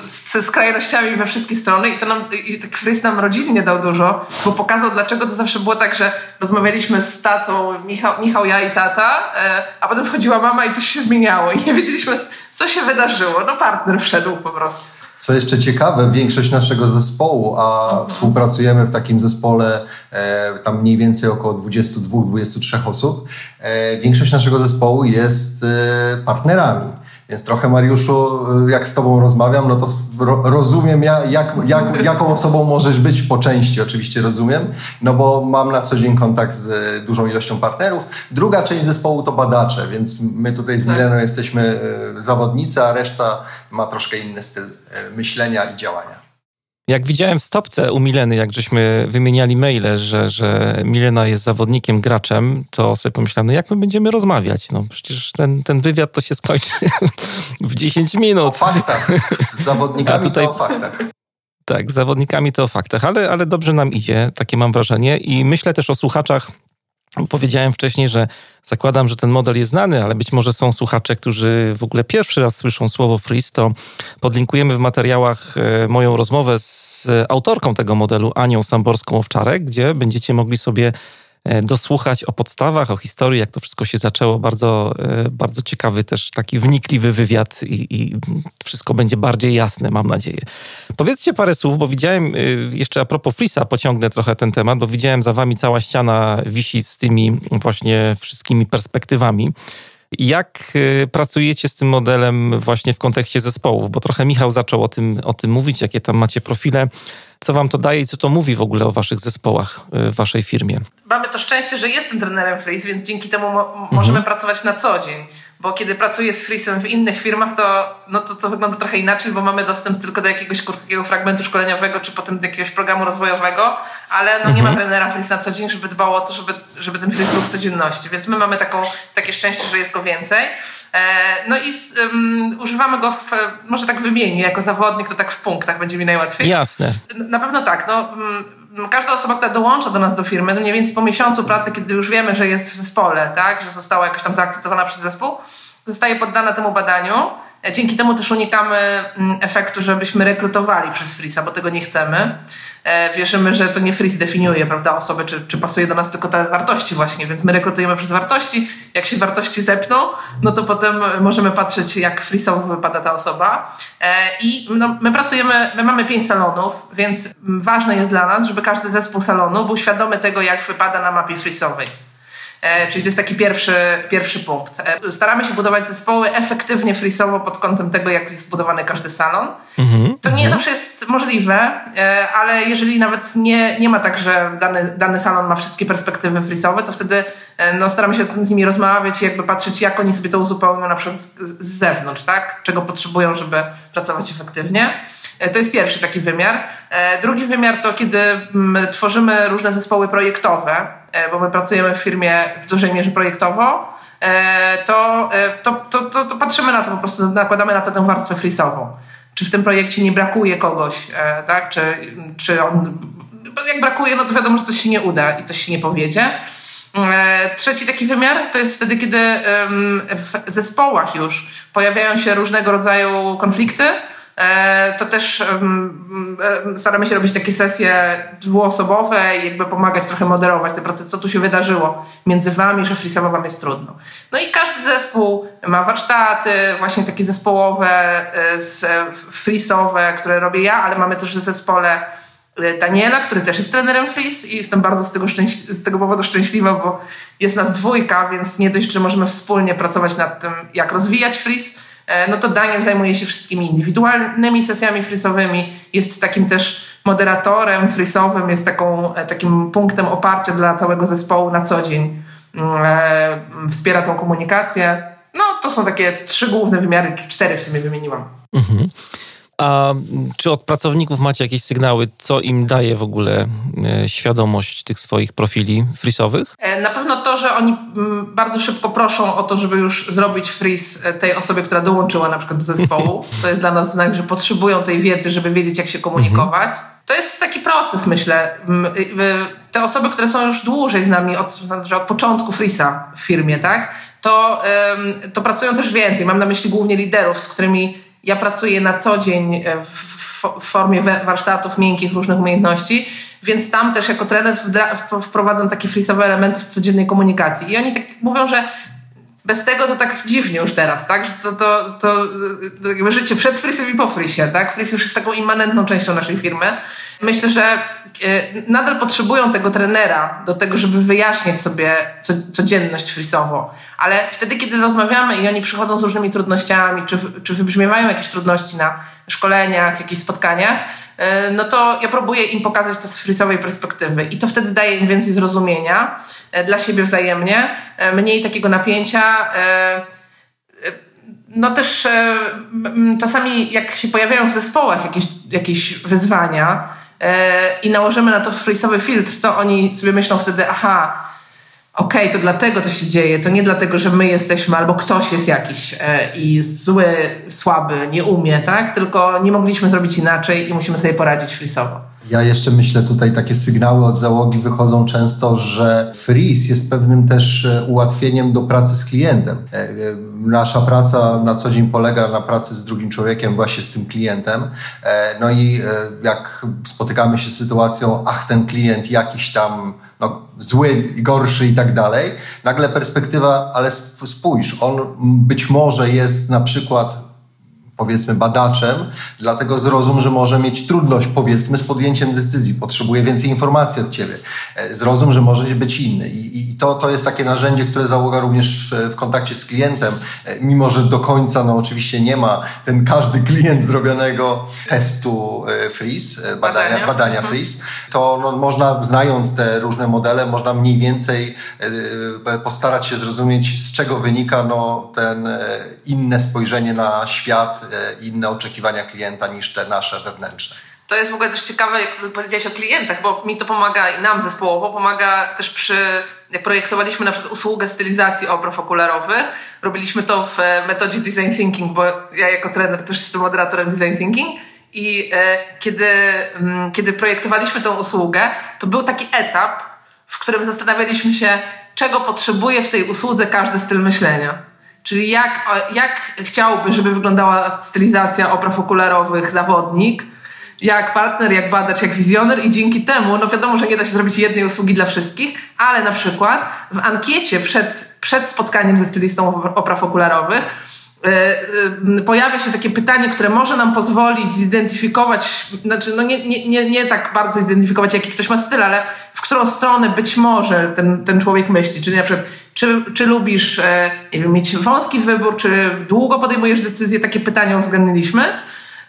S3: ze skrajnościami we wszystkie strony i to nam, i tak Frys nam rodzinnie dał dużo, bo pokazał dlaczego to zawsze było tak, że rozmawialiśmy z tatą, Michał, Michał ja i tata, a potem wchodziła mama i coś się zmieniało i nie wiedzieliśmy co się wydarzyło. No partner wszedł po prostu.
S2: Co jeszcze ciekawe, większość naszego zespołu, a mhm. współpracujemy w takim zespole e, tam mniej więcej około 22-23 osób, e, większość naszego zespołu jest e, partnerami. Więc trochę, Mariuszu, jak z Tobą rozmawiam, no to rozumiem, jak, jak, jaką osobą możesz być po części, oczywiście rozumiem, no bo mam na co dzień kontakt z dużą ilością partnerów. Druga część zespołu to badacze, więc my tutaj z tak. Mileną jesteśmy e, zawodnicy, a reszta ma troszkę inny styl myślenia i działania.
S1: Jak widziałem w stopce u Mileny, jak żeśmy wymieniali maile, że, że Milena jest zawodnikiem, graczem, to sobie pomyślałem, no jak my będziemy rozmawiać? No przecież ten, ten wywiad to się skończy [LAUGHS] w 10 minut. O
S2: faktach. Z [LAUGHS] zawodnikami A tutaj... to o faktach
S1: Tak, z zawodnikami to o faktach, ale, ale dobrze nam idzie, takie mam wrażenie. I myślę też o słuchaczach. Powiedziałem wcześniej, że zakładam, że ten model jest znany, ale być może są słuchacze, którzy w ogóle pierwszy raz słyszą słowo freeze, to podlinkujemy w materiałach e, moją rozmowę z autorką tego modelu, Anią Samborską-Owczarek, gdzie będziecie mogli sobie dosłuchać o podstawach, o historii, jak to wszystko się zaczęło. Bardzo, e, bardzo ciekawy też taki wnikliwy wywiad i, i wszystko będzie bardziej jasne, mam nadzieję. Powiedzcie parę słów, bo widziałem, e, jeszcze a propos Frisa, pociągnę trochę ten temat, bo widziałem za wami cała ściana wisi z tymi właśnie wszystkimi perspektywami. Jak pracujecie z tym modelem właśnie w kontekście zespołów? Bo trochę Michał zaczął o tym, o tym mówić, jakie tam macie profile. Co wam to daje i co to mówi w ogóle o waszych zespołach w waszej firmie?
S3: mamy to szczęście, że jestem trenerem freeze, więc dzięki temu mo możemy mhm. pracować na co dzień. Bo kiedy pracuję z freezem w innych firmach, to, no to, to wygląda trochę inaczej, bo mamy dostęp tylko do jakiegoś krótkiego fragmentu szkoleniowego, czy potem do jakiegoś programu rozwojowego, ale no mhm. nie ma mhm. trenera freeze na co dzień, żeby dbał o to, żeby, żeby ten freeze był w codzienności. Więc my mamy taką, takie szczęście, że jest go więcej. E, no i um, używamy go, w, może tak wymienię, jako zawodnik, to tak w punktach będzie mi najłatwiej.
S1: Jasne.
S3: Na pewno tak. No, każda osoba, która dołącza do nas do firmy, no mniej więcej po miesiącu pracy, kiedy już wiemy, że jest w zespole, tak, że została jakoś tam zaakceptowana przez zespół, zostaje poddana temu badaniu. Dzięki temu też unikamy mm, efektu, żebyśmy rekrutowali przez Frisa, bo tego nie chcemy. E, wierzymy, że to nie Fris definiuje prawda, osoby, czy, czy pasuje do nas tylko te wartości właśnie, więc my rekrutujemy przez wartości. Jak się wartości zepną, no to potem możemy patrzeć, jak Frisowo wypada ta osoba. E, I no, my pracujemy, my mamy pięć salonów, więc ważne jest dla nas, żeby każdy zespół salonu był świadomy tego, jak wypada na mapie Frisowej. E, czyli to jest taki pierwszy, pierwszy punkt. E, staramy się budować zespoły efektywnie frisowo pod kątem tego, jak jest zbudowany każdy salon. Mhm, to nie mhm. zawsze jest możliwe, e, ale jeżeli nawet nie, nie ma tak, że dany, dany salon ma wszystkie perspektywy frisowe, to wtedy no, staramy się z nimi rozmawiać i jakby patrzeć, jak oni sobie to uzupełnią na przykład z, z zewnątrz, tak? Czego potrzebują, żeby pracować efektywnie. To jest pierwszy taki wymiar. Drugi wymiar to kiedy tworzymy różne zespoły projektowe, bo my pracujemy w firmie w dużej mierze projektowo, to, to, to, to, to patrzymy na to po prostu, nakładamy na to tę warstwę frisową. Czy w tym projekcie nie brakuje kogoś, tak? Czy, czy on, jak brakuje, no to wiadomo, że coś się nie uda i coś się nie powiedzie. Trzeci taki wymiar to jest wtedy, kiedy w zespołach już pojawiają się różnego rodzaju konflikty, E, to też staramy się robić takie sesje dwuosobowe i jakby pomagać trochę moderować ten proces, co tu się wydarzyło między wami, że freesamowo wam jest trudno. No i każdy zespół ma warsztaty, właśnie takie zespołowe, e, freesowe, które robię ja, ale mamy też w zespole e, Daniela, który też jest trenerem freeze i jestem bardzo z tego, z tego powodu szczęśliwa, bo jest nas dwójka, więc nie dość, że możemy wspólnie pracować nad tym, jak rozwijać E, no to Daniel zajmuje się wszystkimi indywidualnymi sesjami frisowymi, jest takim też moderatorem frisowym, jest taką, e, takim punktem oparcia dla całego zespołu na co dzień. Mm, e, wspiera tą komunikację. No to są takie trzy główne wymiary, cztery w sumie wymieniłam. Mhm.
S1: A czy od pracowników macie jakieś sygnały, co im daje w ogóle e, świadomość tych swoich profili frisowych?
S3: E, na pewno to, że oni mm, bardzo szybko proszą o to, żeby już zrobić fris e, tej osobie, która dołączyła na przykład do zespołu. [LAUGHS] To jest dla nas znak, że potrzebują tej wiedzy, żeby wiedzieć, jak się komunikować. Mhm. To jest taki proces, myślę. Te osoby, które są już dłużej z nami, od, od początku frisa w firmie, tak? To, to pracują też więcej. Mam na myśli głównie liderów, z którymi ja pracuję na co dzień e, w formie warsztatów miękkich, różnych umiejętności, więc tam też jako trener wprowadzam takie frisowe elementy w codziennej komunikacji. I oni tak mówią, że bez tego to tak dziwnie już teraz, tak? Że to, to, to, to jakby życie przed frisem i po frisie, tak? Fris już jest taką immanentną częścią naszej firmy. Myślę, że nadal potrzebują tego trenera do tego, żeby wyjaśnić sobie codzienność frisowo. Ale wtedy, kiedy rozmawiamy i oni przychodzą z różnymi trudnościami, czy, czy wybrzmiewają jakieś trudności na szkoleniach, jakichś spotkaniach, e, no to ja próbuję im pokazać to z frisowej perspektywy i to wtedy daje im więcej zrozumienia e, dla siebie wzajemnie, mniej takiego napięcia. No też czasami jak się pojawiają w zespołach jakieś, jakieś wyzwania, i nałożymy na to frisowy filtr, to oni sobie myślą wtedy, aha, okej, okay, to dlatego to się dzieje, to nie dlatego, że my jesteśmy albo ktoś jest jakiś e, i jest zły, słaby, nie umie, tak? Tylko nie mogliśmy zrobić inaczej i musimy sobie poradzić frisowo.
S2: Ja jeszcze myślę tutaj takie sygnały od załogi wychodzą często, że freeze jest pewnym też e, ułatwieniem do pracy z klientem. E, nasza praca na co dzień polega na pracy z drugim człowiekiem, właśnie z tym klientem. No i jak spotykamy się z sytuacją, ach, ten klient jakiś tam no, zły, gorszy i tak dalej, nagle perspektywa, ale spójrz, on być może jest na przykład powiedzmy badaczem, dlatego zrozum, że może mieć trudność powiedzmy z podjęciem decyzji, potrzebuje więcej informacji od ciebie. E, zrozum, że może być inny. I, i to, to jest takie narzędzie, które załoga również w, w kontakcie z klientem, e, mimo że do końca no oczywiście nie ma ten każdy [LAUGHS] klient zrobionego testu e, freeze, badania, badania, mhm. freeze, to no, można znając te różne modele, można mniej więcej postarać się zrozumieć, z czego wynika no, ten inne spojrzenie na świat, inne oczekiwania klienta niż te nasze wewnętrzne.
S3: To jest w ogóle też ciekawe, jak powiedziałeś o klientach, bo mi to pomaga i nam zespołowo, pomaga też przy, jak projektowaliśmy na przykład usługę stylizacji obrów okularowych, robiliśmy to w e, metodzie design thinking, bo ja jako trener też jestem moderatorem design thinking i e, kiedy, mm, kiedy projektowaliśmy tą usługę, to był taki etap, w którym zastanawialiśmy się, czego potrzebuje w tej usłudze każdy styl myślenia. Czyli jak, jak chciałby, żeby wyglądała stylizacja opraw okularowych zawodnik, jak partner, jak badacz, jak wizjoner i dzięki temu, no wiadomo, że nie da się zrobić jednej usługi dla wszystkich, ale na przykład w ankiecie przed, przed spotkaniem ze stylistą opraw okularowych yy, yy, pojawia się takie pytanie, które może nam pozwolić zidentyfikować, znaczy no nie, nie, nie, nie tak bardzo zidentyfikować, jaki ktoś ma styl, ale w którą stronę być może ten, ten człowiek myśli. Czyli na przykład czy, czy lubisz e, mieć wąski wybór, czy długo podejmujesz decyzję? Takie pytania uwzględniliśmy.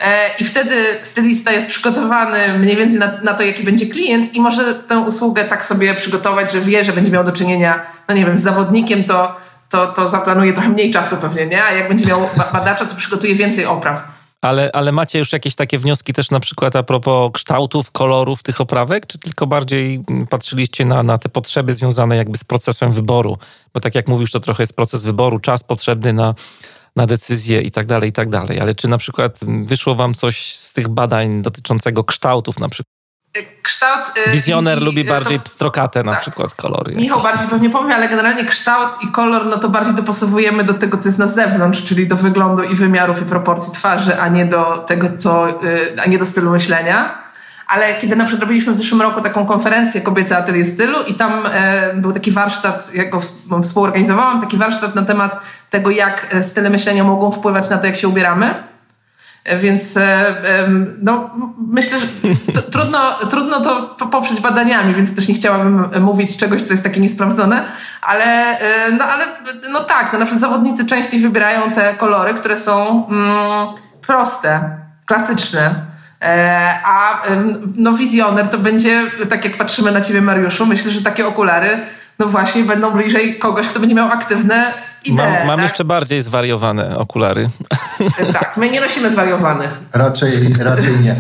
S3: E, I wtedy stylista jest przygotowany mniej więcej na, na, to, jaki będzie klient i może tę usługę tak sobie przygotować, że wie, że będzie miał do czynienia, no nie wiem, z zawodnikiem, to, to, to zaplanuje trochę mniej czasu pewnie, nie? A jak będzie miał badacza, to przygotuje więcej opraw.
S1: Ale, ale macie już jakieś takie wnioski też na przykład a propos kształtów, kolorów tych oprawek, czy tylko bardziej patrzyliście na, na te potrzeby związane jakby z procesem wyboru? Bo tak jak mówisz, to trochę jest proces wyboru, czas potrzebny na, na decyzję i tak dalej, i tak dalej. Ale czy na przykład wyszło wam coś z tych badań dotyczącego kształtów na przykład?
S3: Kształt...
S1: Y, Wizjoner i, lubi bardziej to, pstrokate na tak. przykład kolory.
S3: Michał bardziej pewnie powie, ale generalnie kształt i kolor no to bardziej dopasowujemy do tego, co jest na zewnątrz, czyli do wyglądu i wymiarów i proporcji twarzy, a nie do tego, co... Y, a nie do stylu myślenia. Ale kiedy na przykład robiliśmy w zeszłym roku taką konferencję Kobiece Atelier Stylu i tam e, był taki warsztat, jak go współorganizowałam, taki warsztat na temat tego, jak e, style myślenia mogą wpływać na to, jak się ubieramy. Więc e, no, myślę, że trudno, trudno to poprzeć badaniami, więc też nie chciałabym mówić czegoś, co jest takie niesprawdzone, ale, e, no, ale no tak, no, na przykład zawodnicy częściej wybierają te kolory, które są mm, proste, klasyczne. E, a no, wizjoner to będzie, tak jak patrzymy na ciebie, Mariuszu, myślę, że takie okulary no właśnie będą bliżej kogoś, kto będzie miał aktywne
S1: Mam, mam
S3: tak?
S1: jeszcze bardziej zwariowane okulary. [LAUGHS]
S3: Tak, my nie nosimy zwariowanych.
S2: Raczej, raczej nie.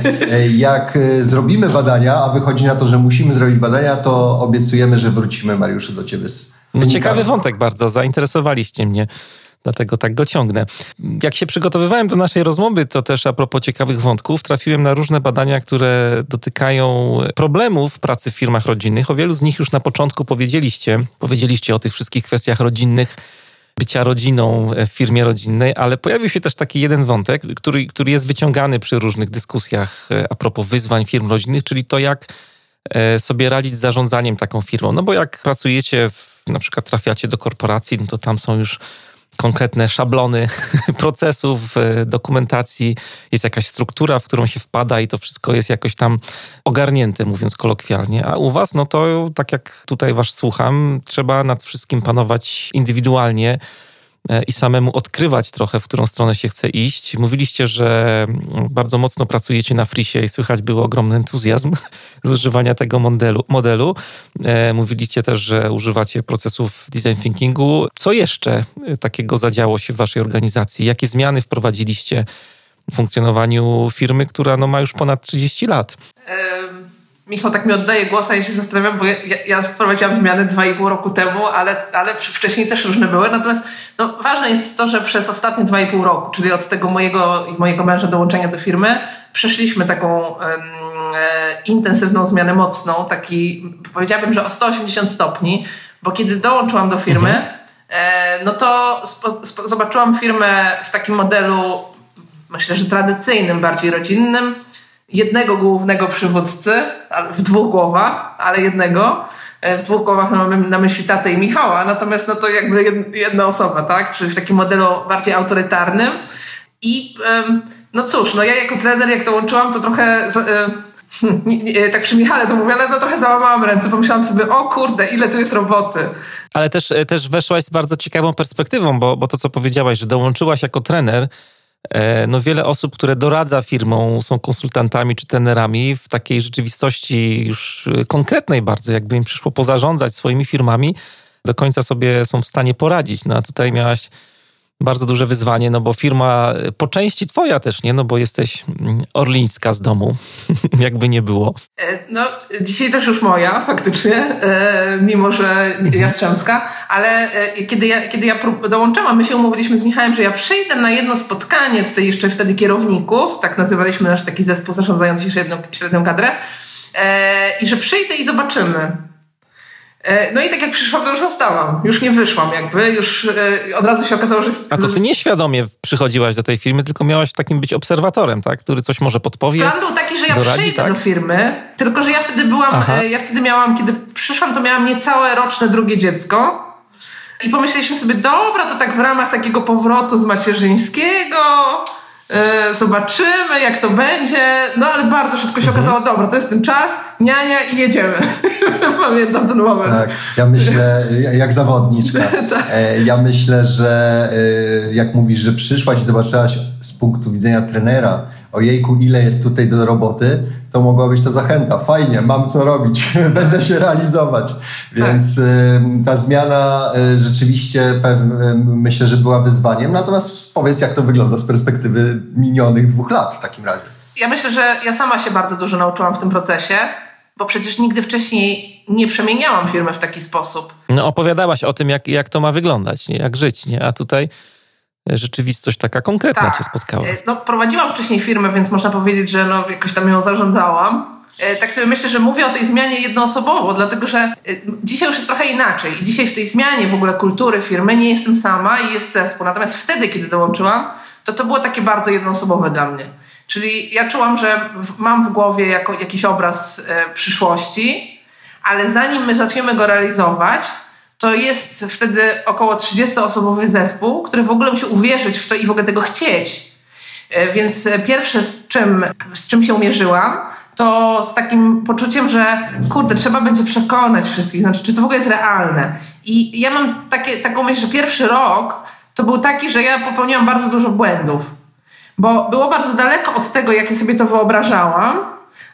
S2: Jak e, zrobimy badania, a wychodzi na to, że musimy zrobić badania, to obiecujemy, że wrócimy, Mariuszu, do ciebie z
S1: no, Ciekawy wątek bardzo, zainteresowaliście mnie dlatego tak go ciągnę. Jak się przygotowywałem do naszej rozmowy, to też a propos ciekawych wątków, trafiłem na różne badania, które dotykają problemów pracy w firmach rodzinnych. O wielu z nich już na początku powiedzieliście. Powiedzieliście o tych wszystkich kwestiach rodzinnych, bycia rodziną w firmie rodzinnej, ale pojawił się też taki jeden wątek, który, który jest wyciągany przy różnych dyskusjach e, a propos wyzwań firm rodzinnych, czyli to, jak e, sobie radzić z zarządzaniem taką firmą. No bo jak pracujecie, w, na przykład trafiacie do korporacji, no to tam są już konkretne szablony [LAUGHS] procesów, e, dokumentacji, jest jakaś struktura, w którą się wpada i to wszystko jest jakoś tam ogarnięte, mówiąc kolokwialnie. A u was, no to tak jak tutaj was słucham, trzeba nad wszystkim panować indywidualnie i samemu odkrywać trochę, w którą stronę się chce iść. Mówiliście, że mm, bardzo mocno pracujecie na frisie i słychać był ogromny entuzjazm [LAUGHS] z używania tego modelu. modelu. E, mówiliście też, że używacie procesów design thinkingu. Co jeszcze e, takiego zadziało się w waszej organizacji? Jakie zmiany wprowadziliście w funkcjonowaniu firmy, która no, ma już ponad 30 lat?
S3: Michał tak mi oddaje głos, a ja się zastanawiam, bo ja, ja wprowadziłam zmiany dwa i pół roku temu, ale, ale wcześniej też różne były. Natomiast no, ważne jest to, że przez ostatnie dwa i pół roku, czyli od tego mojego i mojego męża dołączenia do firmy, przeszliśmy taką um, e, intensywną zmianę mocną, taki powiedziałabym, że o 180 stopni, bo kiedy dołączyłam do firmy, mhm. e, no to spo, spo, zobaczyłam firmę w takim modelu, myślę, że tradycyjnym, bardziej rodzinnym, jednego głównego przywódcy, w dwóch głowach, ale jednego. E, w dwóch głowach mamy na myśli tatę i Michała, natomiast no to jakby jedna osoba, tak? Czyli w takim modelu bardziej autorytarnym. I no cóż, no ja jako trener, jak dołączyłam, to trochę e, [LAUGHS] hmm, tak przy Michale to mówię, ale to trochę załamałam ręce. Pomyślałam sobie, o kurde, ile tu jest roboty.
S1: Ale też, e, też weszłaś z bardzo ciekawą perspektywą, bo, bo to, co powiedziałaś, że dołączyłaś jako trener, no wiele osób, które doradza firmom, są konsultantami czy tenerami w takiej rzeczywistości już e, konkretnej bardzo, jakby im przyszło pozarządzać swoimi firmami, do końca sobie są w stanie poradzić. No a tutaj miałaś bardzo duże wyzwanie, no bo firma e, po części twoja też, nie? No bo jesteś mm, orlińska z domu, [LAUGHS] jakby nie było.
S3: E, no, dzisiaj też już moja, faktycznie, e, mimo że jastrzębska, ale kiedy ja, kiedy ja dołączałam, my się umówiliśmy z Michałem, że ja przyjdę na jedno spotkanie tutaj jeszcze wtedy kierowników, tak nazywaliśmy nasz taki zespół zarządzający średnią, średnią kadrę, i że przyjdę i zobaczymy. E, no i tak jak przyszłam, to już zostałam. Już nie wyszłam jakby, już e, od razu się okazało, że...
S1: A to ty nieświadomie przychodziłaś do tej firmy, tylko miałaś takim być obserwatorem, tak? Który coś może podpowie.
S3: Plan był taki, że ja doradzi, przyjdę tak? do firmy, tylko że ja wtedy byłam, Aha. E, ja wtedy miałam, kiedy przyszłam, to miałam niecałe roczne drugie dziecko. I pomyśleliśmy sobie, dobra, to tak w ramach takiego powrotu z macierzyńskiego zobaczymy, jak to będzie. No ale bardzo szybko się okazało, mhm. dobra, to jest ten czas, niania i jedziemy. [LAUGHS] Pamiętam ten moment.
S2: Tak, ja myślę, jak zawodniczka, [LAUGHS] tak. E, ja myślę, że e, jak mówisz, że przyszłaś i zobaczyłaś z punktu widzenia trenera, ojejku, ile jest tutaj do roboty, to mogła być to zachęta. Fajnie, mam co robić, [LAUGHS] będę się realizować. Więc tak. ta zmiana y, rzeczywiście myślę, że była wyzwaniem. Natomiast powiedz, jak to wygląda z perspektywy minionych dwóch lat w takim razie.
S3: Ja myślę, że ja sama się bardzo dużo nauczyłam w tym procesie, bo przecież nigdy wcześniej nie przemieniałam firmy w taki sposób.
S1: No opowiadałaś o tym, jak, jak to ma wyglądać, nie? jak żyć, nie? a tutaj rzeczywistość taka konkretna tak. cię spotkała. E,
S3: no, prowadziłam wcześniej firmę, więc można powiedzieć, że no, jakoś tam ją zarządzałam. E, tak sobie myślę, że mówię o tej zmianie jednoosobowo, dlatego że e, dzisiaj już jest trochę inaczej. I dzisiaj w tej zmianie w ogóle kultury firmy nie jestem sama i jest zespół. Natomiast wtedy, kiedy dołączyłam, to to było takie bardzo jednoosobowe dla mnie. Czyli ja czułam, że mam w głowie jako, jakiś obraz przyszłości, ale zanim my zaczniemy go realizować, to jest wtedy około 30-osobowy zespół, który w ogóle musi uwierzyć w to i w ogóle tego chcieć. E, więc pierwsze, z czym, z czym się mierzyłam, to z takim poczuciem, że kurde, trzeba będzie przekonać wszystkich, znaczy, czy to w ogóle jest realne. I ja mam takie, taką myśl, że pierwszy rok to był taki, że ja popełniłam bardzo dużo błędów, bo było bardzo daleko od tego, jakie sobie to wyobrażałam,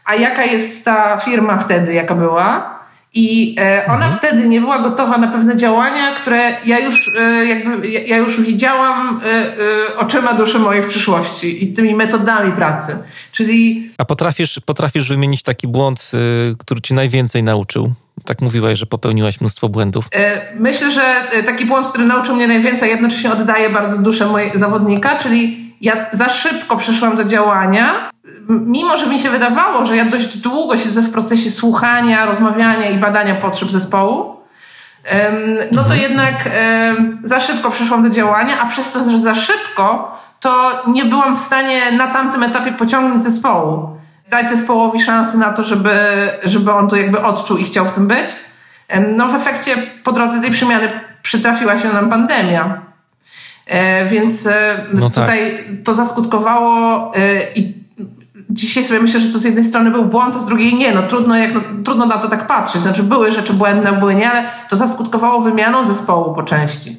S3: a jaka jest ta firma wtedy, jaka była. I e, ona mhm. wtedy nie była gotowa na pewne działania, które ja już e, jakby ja już widziałam e, oczyma duszy mojej w przyszłości i tymi metodami pracy. Czyli.
S1: A potrafisz, potrafisz wymienić taki błąd, który ci najwięcej nauczył? Tak mówiłaś, że popełniłaś mnóstwo błędów.
S3: Myślę, że taki błąd, który nauczył mnie najwięcej, jednocześnie oddaje bardzo duszę mojego zawodnika, czyli ja za szybko przyszłam do działania, mimo że mi się wydawało, że ja dość długo siedzę w procesie słuchania, rozmawiania i badania potrzeb zespołu, no to mhm. jednak za szybko przeszłam do działania, a przez to, że za szybko, to nie byłam w stanie na tamtym etapie pociągnąć zespołu. Dać zespołowi szansę na to, żeby, żeby on to jakby odczuł i chciał w tym być. No w efekcie po drodze tej przemiany przytrafiła się nam pandemia. E, więc e, no tak. tutaj to zaskutkowało e, i dzisiaj sobie myślę, że to z jednej strony był błąd, a z drugiej nie. No trudno, jak, no, trudno na to tak patrzeć. Znaczy były rzeczy błędne, były nie, ale to zaskutkowało wymianą zespołu po części.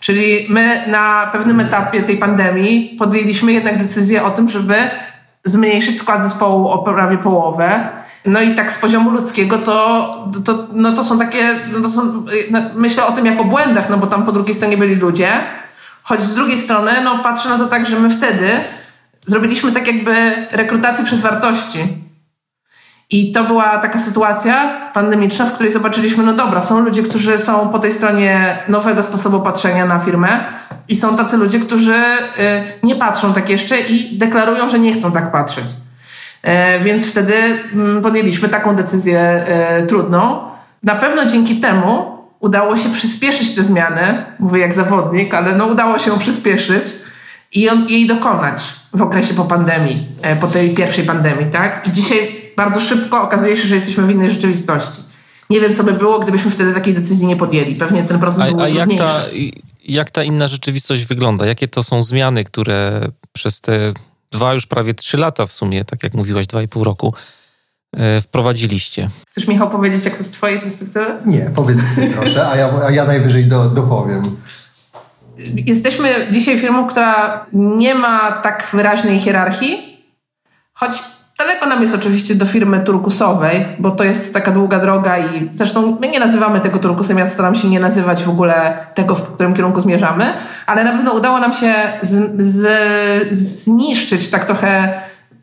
S3: Czyli my na pewnym etapie tej pandemii podjęliśmy jednak decyzję o tym, żeby zmniejszyć skład zespołu o prawie połowę. No i tak z poziomu ludzkiego to, to, no to są takie, no to są, no myślę o tym jako błędach, no bo tam po drugiej stronie byli ludzie. Choć z drugiej strony, no patrzę na to tak, że my wtedy zrobiliśmy tak jakby rekrutację przez wartości. I to była taka sytuacja pandemiczna, w której zobaczyliśmy, no dobra, są ludzie, którzy są po tej stronie nowego sposobu patrzenia na firmę i są tacy ludzie, którzy y, nie patrzą tak jeszcze i deklarują, że nie chcą tak patrzeć. E, więc wtedy mm, podjęliśmy taką decyzję e, trudną. Na pewno dzięki temu udało się przyspieszyć te zmiany, mówię jak zawodnik, ale no udało się ją przyspieszyć i jej dokonać w okresie po pandemii, e, po tej pierwszej pandemii, tak? I dzisiaj bardzo szybko okazuje się, że jesteśmy w innej rzeczywistości. Nie wiem, co by było, gdybyśmy wtedy takiej decyzji nie podjęli. Pewnie ten proces
S1: a,
S3: był
S1: a jak ta, jak ta inna rzeczywistość wygląda? Jakie to są zmiany, które przez te dwa, już prawie trzy lata w sumie, tak jak mówiłaś, dwa i pół roku, wprowadziliście?
S3: Chcesz, Michał, powiedzieć, jak to z twojej perspektywy?
S2: Nie, powiedz ty proszę, a ja, a ja najwyżej do, dopowiem.
S3: Jesteśmy dzisiaj firmą, która nie ma tak wyraźnej hierarchii, choć Daleko nam jest oczywiście do firmy turkusowej, bo to jest taka długa droga i zresztą my nie nazywamy tego turkusem, ja staram się nie nazywać w ogóle tego, w którym kierunku zmierzamy, ale na pewno udało nam się z, z, zniszczyć tak trochę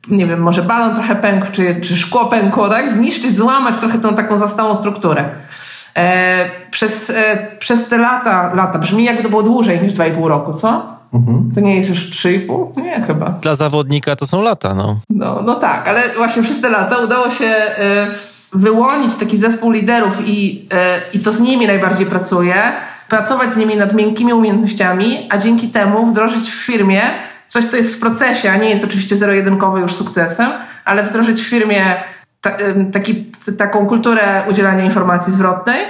S3: nie wiem, może balon trochę pękł, czy, czy szkło pękło, tak? Zniszczyć, złamać trochę tą taką zastałą strukturę. E, przez, e, przez te lata, lata, brzmi jakby to było dłużej niż 2,5 roku, co? Mhm. To nie jest już 3,5? Nie, chyba.
S1: Dla zawodnika to są lata, no.
S3: No, no tak, ale właśnie przez te lata udało się y, wyłonić taki zespół liderów i, y, i to z nimi najbardziej pracuję. Pracować z nimi nad miękkimi umiejętnościami, a dzięki temu wdrożyć w firmie coś, co jest w procesie, a nie jest oczywiście zero-jedynkowo już sukcesem, ale wdrożyć w firmie ta, taki, taką kulturę udzielania informacji zwrotnej,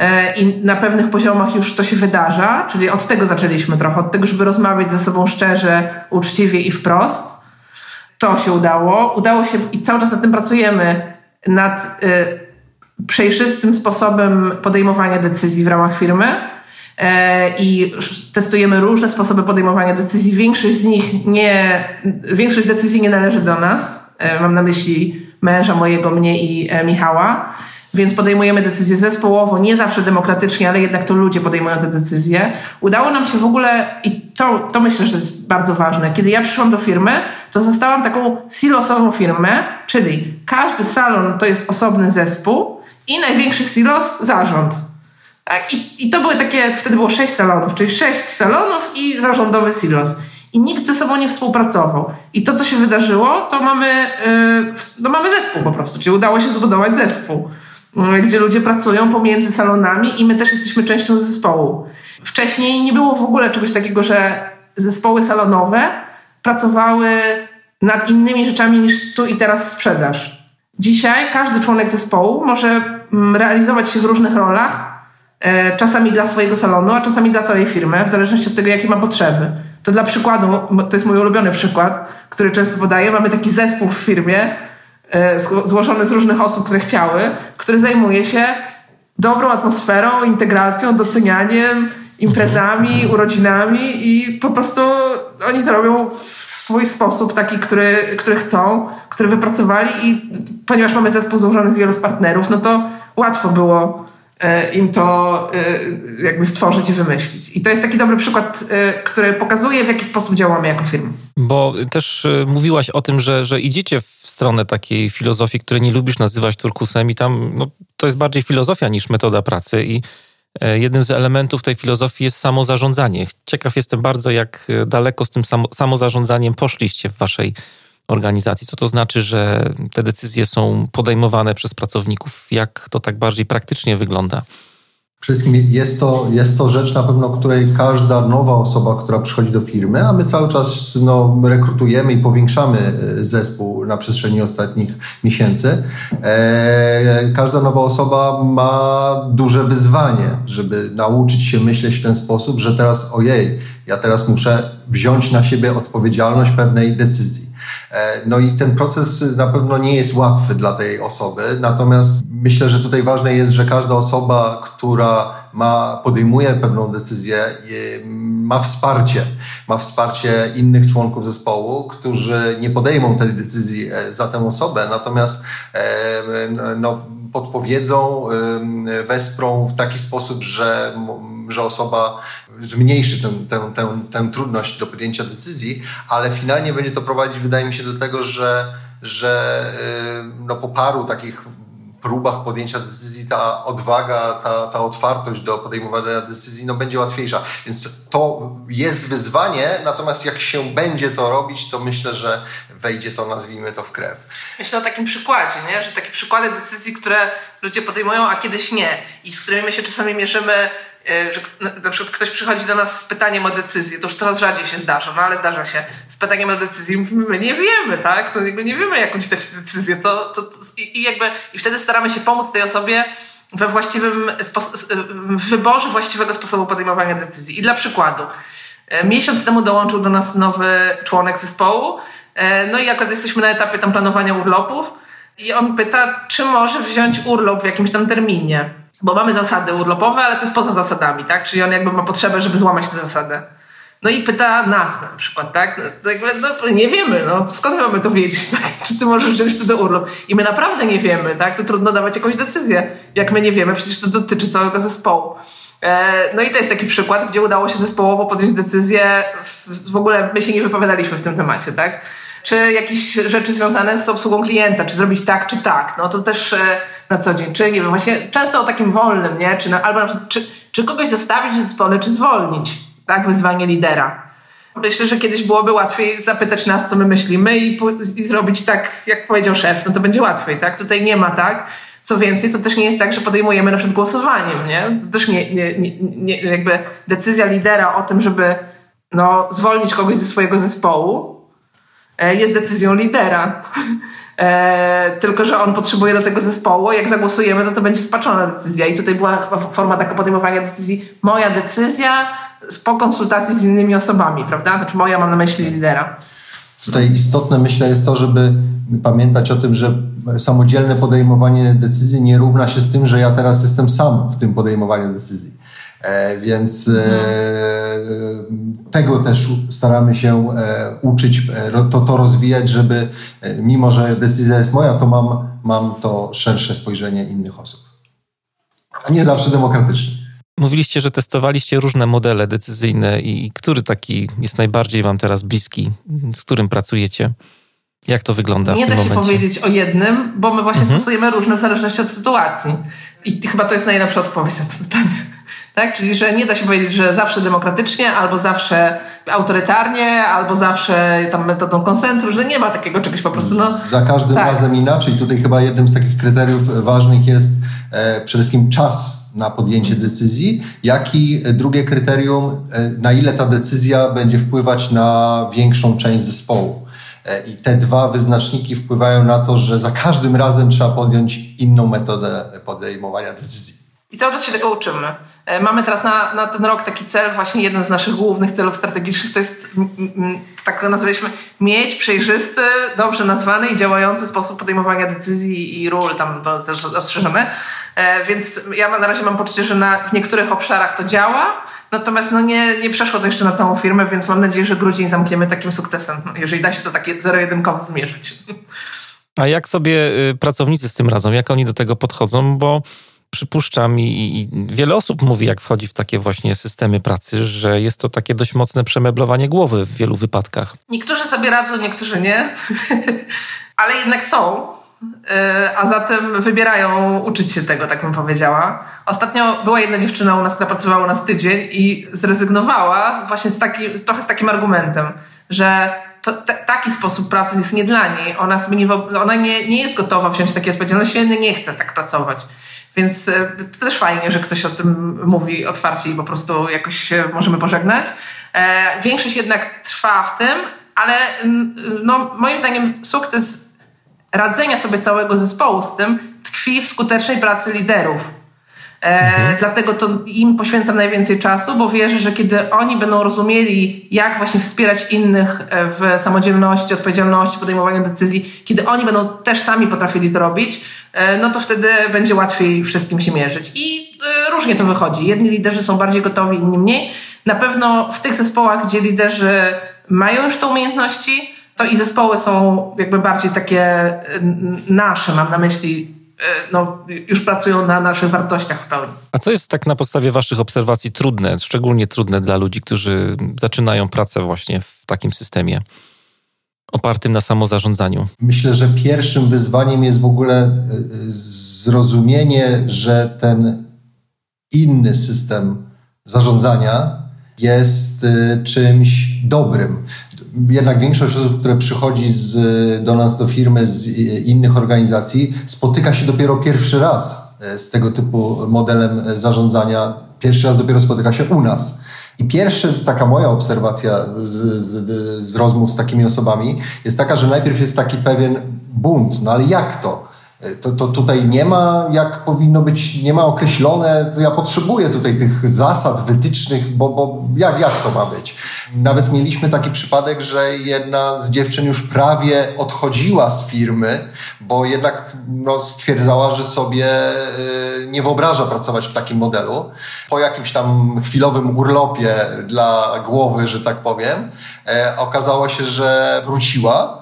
S3: E, i na pewnych poziomach już to się wydarza, czyli od tego zaczęliśmy trochę, od tego, żeby rozmawiać ze sobą szczerze, uczciwie i wprost. To się udało. Udało się i cały czas nad tym pracujemy, nad y, przejrzystym sposobem podejmowania decyzji w ramach firmy i testujemy różne sposoby podejmowania decyzji. Większość z nich nie, większość decyzji nie należy do nas. Mam na myśli męża mojego, mnie i Michała. Więc podejmujemy decyzje zespołowo, nie zawsze demokratycznie, ale jednak to ludzie podejmują te decyzje. Udało nam się w ogóle, i to, to myślę, że jest bardzo ważne. Kiedy ja przyszłam do firmy, to zostałam taką silosową firmę, czyli każdy salon to jest osobny zespół i największy silos zarząd. Tak? I, I to były takie, wtedy było sześć salonów, czyli sześć salonów i zarządowy silos. I nikt ze sobą nie współpracował. I to, co się wydarzyło, to mamy, yy, no mamy zespół po prostu, czyli udało się zbudować zespół. E, gdzie ludzie pracują pomiędzy salonami i my też jesteśmy częścią zespołu. Wcześniej nie było w ogóle czegoś takiego, że zespoły salonowe pracowały nad innymi rzeczami niż tu i teraz sprzedaż. Dzisiaj każdy członek zespołu może mm, realizować się w różnych rolach, czasami dla swojego salonu, a czasami dla całej firmy, w zależności od tego, jakie ma potrzeby. To dla przykładu, to jest mój ulubiony przykład, który często podaję, mamy taki zespół w firmie, E, złożony z różnych osób, które chciały, który zajmuje się dobrą atmosferą, integracją, docenianiem, imprezami, mhm. urodzinami i po prostu oni to robią w swój sposób, taki, który, który chcą, który wypracowali i ponieważ mamy zespół złożony z wielu partnerów, no to łatwo było E, im to e, jakby stworzyć i wymyślić. I to jest taki dobry przykład, e, który pokazuje, w jaki sposób działamy jako firma.
S1: Bo też mówiłaś o tym, że, że idziecie w stronę takiej filozofii, której nie lubisz nazywać turkusem i tam no, to jest bardziej filozofia niż metoda pracy i jednym z elementów tej filozofii jest samozarządzanie. Ciekaw jestem bardzo, jak daleko z tym samozarządzaniem poszliście w waszej organizacji. Co to znaczy, że te decyzje są podejmowane przez pracowników? Jak to tak bardziej praktycznie wygląda?
S2: Wszystkim jest to, jest to rzecz na pewno, której każda nowa osoba, która przychodzi do firmy, a my cały czas no, rekrutujemy i powiększamy e, zespół na przestrzeni ostatnich miesięcy. E, każda nowa osoba ma duże wyzwanie, żeby nauczyć się myśleć w ten sposób, że teraz ojej, ja teraz muszę wziąć na siebie odpowiedzialność pewnej decyzji. E, no i ten proces na pewno nie jest łatwy dla tej osoby, natomiast myślę, że tutaj ważne jest, że każda osoba, która ma, podejmuje pewną decyzję, ma wsparcie. Ma wsparcie innych członków zespołu, którzy nie podejmą tej decyzji e, za tę osobę, natomiast e, no, podpowiedzą, wesprą w taki sposób, że, że osoba zmniejszy tę, tę, tę, tę trudność do podjęcia decyzji, ale finalnie będzie to prowadzić, wydaje mi się, do tego, że że no, po paru takich próbach podjęcia decyzji ta odwaga, ta, ta otwartość do podejmowania decyzji no, będzie łatwiejsza. Więc to jest wyzwanie, natomiast jak się będzie to robić, to myślę, że wejdzie to, nazwijmy to, w krew.
S3: Myślę o takim przykładzie, nie? że takie przykłady decyzji, które ludzie podejmują, a kiedyś nie i z którymi my się czasami mierzymy że na przykład ktoś przychodzi do nas z pytaniem o decyzję, to już coraz rzadziej się zdarza, no ale zdarza się, z pytaniem o decyzję, mówimy, my nie wiemy, tak, to jakby nie wiemy jakąś decyzję, to, to, to i, jakby, i wtedy staramy się pomóc tej osobie we właściwym w wyborze właściwego sposobu podejmowania decyzji. I dla przykładu, e, miesiąc temu dołączył do nas nowy członek zespołu, e, no i akurat jesteśmy na etapie tam planowania urlopów i on pyta, czy może wziąć urlop w jakimś tam terminie bo mamy zasady urlopowe, ale to jest poza zasadami, tak? Czyli on jakby ma potrzebę, żeby złamać tę zasadę. No i pyta nas na przykład, tak? No, jakby, no, nie wiemy, no skąd mamy to wiedzieć, [LAUGHS] tak? Czy ty możesz wziąć wtedy urlop? I my naprawdę nie wiemy, tak? To trudno dawać jakąś decyzję. Jak my nie wiemy, przecież to dotyczy całego zespołu. E, no i to jest taki przykład, gdzie udało się zespołowo podjąć decyzję. W ogóle my się nie wypowiadaliśmy w tym temacie, tak? Czy jakieś rzeczy związane z obsługą klienta, czy zrobić tak, czy tak. No to też e, na co dzień, czy nie wiem, właśnie często o takim wolnym, nie? Czy na, albo czy, czy kogoś zostawić w zespole, czy zwolnić, tak? Wyzwanie lidera. Myślę, że kiedyś byłoby łatwiej zapytać nas, co my myślimy i, i zrobić tak, jak powiedział szef, no to będzie łatwiej, tak? Tutaj nie ma tak. Co więcej, to też nie jest tak, że podejmujemy na przykład głosowaniem, nie? To też nie, nie, nie, nie jakby decyzja lidera o tym, żeby no, zwolnić kogoś ze swojego zespołu, jest decyzją lidera. E, tylko, że on potrzebuje do tego zespołu. Jak zagłosujemy, to to będzie spaczona decyzja. I tutaj była chyba forma taka podejmowania decyzji. Moja decyzja po konsultacji z innymi osobami, prawda? Znaczy moja mam na myśli lidera.
S2: Tutaj istotne myślę jest to, żeby pamiętać o tym, że samodzielne podejmowanie decyzji nie równa się z tym, że ja teraz jestem sam w tym podejmowaniu decyzji. E, więc e, tego też staramy się e, uczyć, to, to rozwijać, żeby mimo, że decyzja jest moja, to mam, mam to szersze spojrzenie innych osób. A nie zawsze demokratyczne.
S1: Mówiliście, że testowaliście różne modele decyzyjne i który taki jest najbardziej Wam teraz bliski, z którym pracujecie? Jak to wygląda
S3: nie
S1: w tym momencie?
S3: Nie da się powiedzieć o jednym, bo my właśnie mhm. stosujemy różne w zależności od sytuacji. I chyba to jest najlepsza odpowiedź na to pytanie. Tak? Czyli, że nie da się powiedzieć, że zawsze demokratycznie, albo zawsze autorytarnie, albo zawsze tam metodą konsensu, że nie ma takiego czegoś po prostu. No,
S2: Za każdym tak. razem inaczej. Tutaj chyba jednym z takich kryteriów ważnych jest e, przede wszystkim czas na podjęcie decyzji, jak i drugie kryterium, e, na ile ta decyzja będzie wpływać na większą część zespołu. E, I te dwa wyznaczniki wpływają na to, że za każdym razem trzeba podjąć inną metodę podejmowania decyzji.
S3: I cały czas się tego uczymy. E, mamy teraz na, na ten rok taki cel, właśnie jeden z naszych głównych celów strategicznych to jest, tak go nazwaliśmy, mieć przejrzysty, dobrze nazwany i działający sposób podejmowania decyzji i ról, tam to też ostrzeżone. E, więc ja na razie mam poczucie, że na, w niektórych obszarach to działa, natomiast no nie, nie przeszło to jeszcze na całą firmę, więc mam nadzieję, że grudzień zamkniemy takim sukcesem, jeżeli da się to takie zero-jedynkowo zmierzyć.
S1: A jak sobie y, pracownicy z tym radzą? Jak oni do tego podchodzą? Bo przypuszczam i, i, wiele osób mówi, jak wchodzi w takie właśnie systemy pracy, że jest to takie dość mocne przemeblowanie głowy w wielu wypadkach.
S3: Niektórzy sobie radzą, niektórzy nie, [LAUGHS] ale jednak są. E, a zatem wybierają uczyć się tego, tak bym powiedziała. Ostatnio była jedna dziewczyna u nas, która pracowała u nas tydzień i zrezygnowała właśnie z taki, trochę z takim argumentem, że to, t- taki sposób pracy jest nie dla niej. Ona, sobie nie, ona nie, nie jest gotowa wziąć takiej odpowiedzialności, nie chce tak pracować. Więc e, to też fajnie, że ktoś o tym mówi otwarcie i po prostu jakoś się możemy pożegnać. E, większość jednak trwa w tym, ale no, moim zdaniem sukces radzenia sobie całego zespołu z tym tkwi w skutecznej pracy liderów. E, mhm. Dlatego to im poświęcam najwięcej czasu, bo wierzę, że kiedy oni będą rozumieli, jak właśnie wspierać innych w samodzielności, odpowiedzialności, podejmowaniu decyzji, kiedy oni będą też sami potrafili to robić, E, no to wtedy będzie łatwiej wszystkim się mierzyć. I e, różnie to wychodzi. Jedni liderzy są bardziej gotowi, inni mniej. Na pewno w tych zespołach, gdzie liderzy mają już te umiejętności, to i zespoły są jakby bardziej takie e, nasze, mam na myśli no, już pracują na naszych wartościach w pełni.
S1: A co jest tak na podstawie Waszych obserwacji trudne, szczególnie trudne dla ludzi, którzy zaczynają pracę właśnie w takim systemie? opartym na samozarządzaniu?
S2: Myślę, że pierwszym wyzwaniem jest w ogóle e, zrozumienie, że ten inny system zarządzania jest e, czymś dobrym. Jednak większość osób, które przychodzi z, do nas, do firmy z innych organizacji, spotyka się dopiero pierwszy raz e, z tego typu modelem zarządzania. Pierwszy raz dopiero spotyka się u nas. I pierwsza taka moja obserwacja z, z, z, rozmów z takimi osobami jest taka, że najpierw jest taki pewien bunt, no ale jak to? To, to tutaj nie ma, jak powinno być, nie ma określone, ja potrzebuję tutaj tych zasad wytycznych, bo, bo jak, jak to ma być? Nawet mieliśmy taki przypadek, że jedna z dziewczyn już prawie odchodziła z firmy, bo jednak no, stwierdzała, że sobie y, nie wyobraża pracować w takim modelu. Po jakimś tam chwilowym urlopie dla głowy, że tak powiem, e, okazało się, że wróciła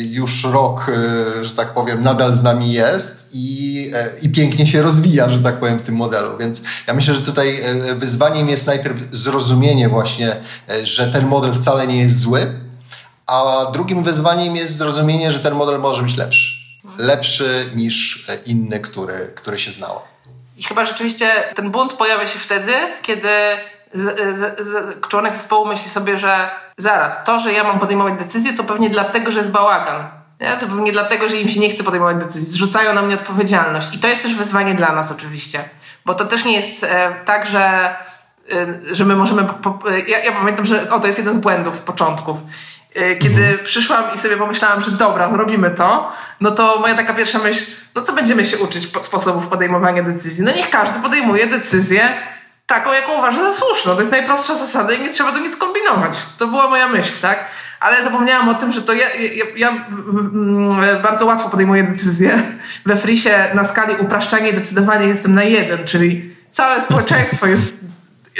S2: już rok, e, że tak powiem, nadal z nami jest i, e, i pięknie się rozwija, że tak powiem, w tym modelu. Więc ja myślę, że tutaj e, wyzwaniem jest najpierw zrozumienie właśnie, że ten model wcale nie jest zły, a drugim wyzwaniem jest zrozumienie, że ten model może być lepszy. Lepszy niż inny, który, który się znało.
S3: I chyba rzeczywiście ten bunt pojawia się wtedy, kiedy z, z, z, członek zespołu myśli sobie, że zaraz, to, że ja mam podejmować decyzje, to pewnie dlatego, że jest bałagan. Nie? To pewnie dlatego, że im się nie chce podejmować decyzji. Zrzucają na mnie odpowiedzialność. I to jest też wyzwanie dla nas oczywiście. Bo to też nie jest e, tak, że, e, że my możemy... Po, e, ja, ja, pamiętam, że o, to jest jeden z błędów początków. E, kiedy mhm. przyszłam i sobie pomyślałam, że dobra, zrobimy to, no to moja taka pierwsza myśl, no co będziemy się uczyć sposobów podejmowania decyzji? No niech każdy podejmuje decyzję taką, jaką uważa za słuszną. To jest najprostsza zasada i nie trzeba tu nic kombinować. To była moja myśl, tak? Ale zapomniałam o tym, że to ja, ja, ja mm, bardzo łatwo podejmuję decyzje. We frisie na skali upraszczania i decydowania jestem na jeden, czyli całe społeczeństwo jest,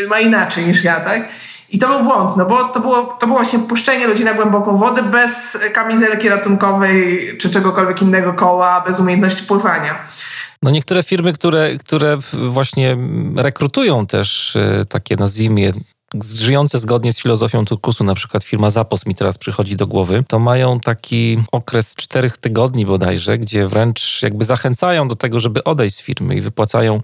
S3: ma inaczej niż ja, tak? I to był błąd, no bo to było, to było właśnie puszczenie ludzi na głęboką wodę bez kamizelki ratunkowej czy czegokolwiek innego koła, bez umiejętności pływania.
S1: No niektóre firmy, które, które właśnie rekrutują też e, takie, nazwijmy je, żyjące zgodnie z filozofią turkusu, na przykład firma Zapos mi teraz przychodzi do głowy, to mają taki okres czterech tygodni bodajże, gdzie wręcz jakby zachęcają do tego, żeby odejść z firmy i wypłacają.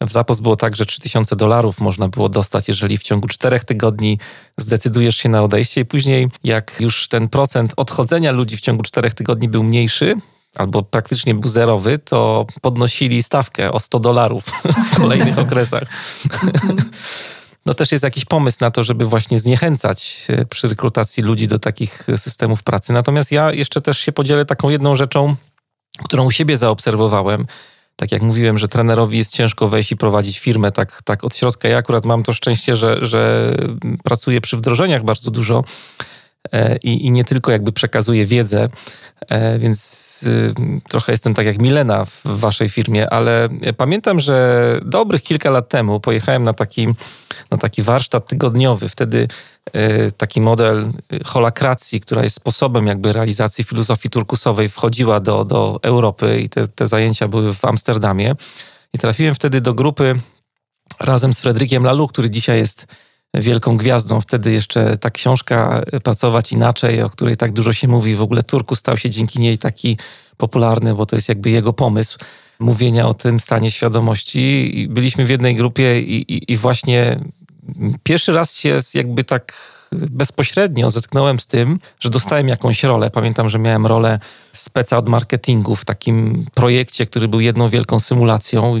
S1: W Zapos było tak, że 3000 dolarów można było dostać, jeżeli w ciągu czterech tygodni zdecydujesz się na odejście. I później jak już ten procent odchodzenia ludzi w ciągu czterech tygodni był mniejszy, albo praktycznie był zerowy, to podnosili stawkę o 100 dolarów w kolejnych okresach. No też jest jakiś pomysł na to, żeby właśnie zniechęcać e, przy rekrutacji ludzi do takich systemów pracy. Natomiast ja jeszcze też się podzielę taką jedną rzeczą, którą u siebie zaobserwowałem. Tak jak mówiłem, że trenerowi jest ciężko wejść i prowadzić firmę tak, tak od środka. Ja akurat mam to szczęście, że, że pracuję przy wdrożeniach bardzo dużo E, i, i nie tylko jakby przekazuje wiedzę, e, więc y, trochę jestem tak jak Milena w waszej firmie, ale pamiętam, że dobrych kilka lat temu pojechałem na taki, na taki warsztat tygodniowy. Wtedy e, taki model holakracji, która jest sposobem jakby realizacji filozofii turkusowej, wchodziła do, do Europy i te, te zajęcia były w Amsterdamie. I trafiłem wtedy do grupy razem z Fredrykiem Lalu, który dzisiaj jest wielką gwiazdą. Wtedy jeszcze ta książka e, Pracować Inaczej, o której tak dużo się mówi, w ogóle Turku stał się dzięki niej taki popularny, bo to jest jakby jego pomysł mówienia o tym stanie świadomości. Byliśmy w jednej grupie i, i, i właśnie pierwszy raz się jakby tak bezpośrednio zetknąłem z tym, że dostałem jakąś rolę. Pamiętam, że miałem rolę speca od marketingu w takim projekcie, który był jedną wielką symulacją.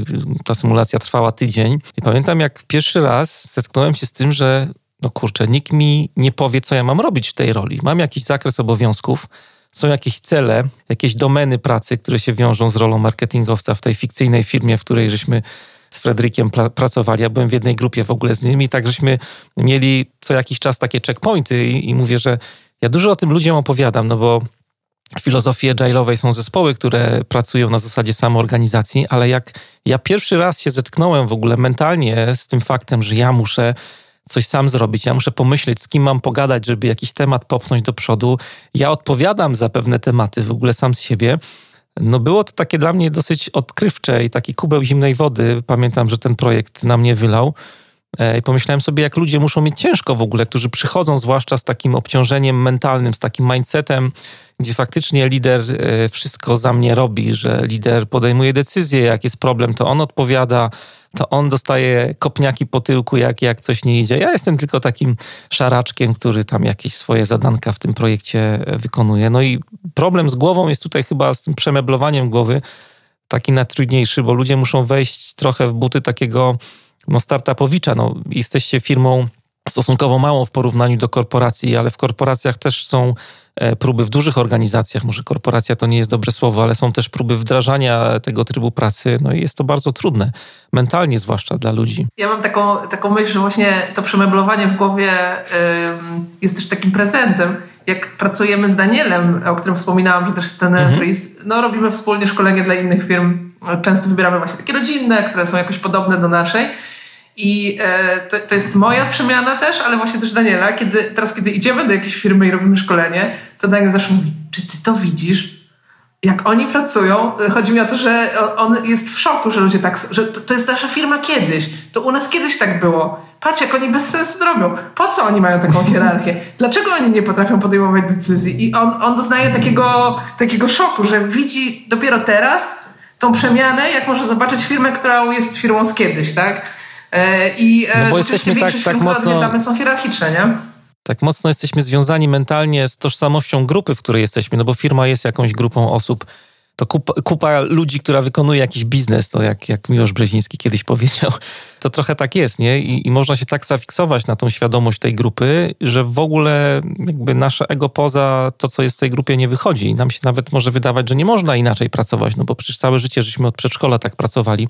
S1: Ta symulacja trwała tydzień. I pamiętam, jak pierwszy raz zetknąłem się z tym, że no kurczę, nikt mi nie powie, co ja mam robić w tej roli. Mam jakiś zakres obowiązków, są jakieś cele, jakieś domeny pracy, które się wiążą z rolą marketingowca w tej fikcyjnej firmie, w której żeśmy z Fredrykiem pracowali. Ja byłem w jednej grupie w ogóle z nimi, tak żeśmy mieli co jakiś czas takie checkpointy i, i mówię, że ja dużo o tym ludziom opowiadam, no bo w filozofii agile'owej są zespoły, które pracują na zasadzie samoorganizacji, ale jak ja pierwszy raz się zetknąłem w ogóle mentalnie z tym faktem, że ja muszę coś sam zrobić, ja muszę pomyśleć, z kim mam pogadać, żeby jakiś temat popchnąć do przodu. Ja odpowiadam za pewne tematy w ogóle sam z siebie. No było to takie dla mnie dosyć odkrywcze i taki kubeł zimnej wody. Pamiętam, że ten projekt na mnie wylał. E, I pomyślałem sobie, jak ludzie muszą mieć ciężko w ogóle, którzy przychodzą zwłaszcza z takim obciążeniem mentalnym, z takim mindsetem, gdzie faktycznie lider e, wszystko za mnie robi, że lider podejmuje decyzje, jak jest problem, to on odpowiada, to on dostaje kopniaki po tyłku, jak, jak coś nie idzie. Ja jestem tylko takim szaraczkiem, który tam jakieś swoje zadanka w tym projekcie e, wykonuje. No i problem z głową jest tutaj chyba z tym przemeblowaniem głowy taki najtrudniejszy, bo ludzie muszą wejść trochę w buty takiego no, startupowicza. No, jesteście firmą stosunkowo małą w porównaniu do korporacji, ale w korporacjach też są e, próby w dużych organizacjach, może korporacja to nie jest dobre słowo, ale są też próby wdrażania tego trybu pracy, no i jest to bardzo trudne, mentalnie zwłaszcza dla ludzi.
S3: Ja mam taką, taką myśl, że właśnie to przemeblowanie w głowie jest też takim prezentem. Jak pracujemy z Danielem, o którym wspominałam, że też z ten mhm. no robimy wspólnie szkolenie dla innych firm. Często wybieramy właśnie takie rodzinne, które są jakoś podobne do naszej i e, to, to jest moja przemiana też, ale właśnie też Daniela. Kiedy, teraz, kiedy idziemy do jakiejś firmy i robimy szkolenie, to Daniel zawsze mówi, czy ty to widzisz? Jak oni pracują, chodzi mi o to, że on jest w szoku, że ludzie tak, że to, to jest nasza firma kiedyś, to u nas kiedyś tak było. Patrz, jak oni bez sensu robią. Po co oni mają taką [LAUGHS] hierarchię? Dlaczego oni nie potrafią podejmować decyzji? I on, on doznaje takiego, takiego szoku, że widzi dopiero teraz tą przemianę, jak może zobaczyć firmę, która jest firmą z kiedyś, tak? E, I e, no bo jesteśmy tak, tak mocno są hierarchiczne, nie?
S1: Tak mocno jesteśmy związani mentalnie z tożsamością grupy, w której jesteśmy, no bo firma jest jakąś grupą osób. To kupa, kupa ludzi, która wykonuje jakiś biznes, to jak, jak Miłosz Brzeziński kiedyś [LAUGHS] powiedział, to trochę tak jest, nie? I, I można się tak zafiksować na tą świadomość tej grupy, że w ogóle jakby nasze ego poza to, co jest w tej grupie, nie wychodzi. I nam się nawet może wydawać, że nie można inaczej pracować, no bo przecież całe życie żeśmy od przedszkola tak pracowali.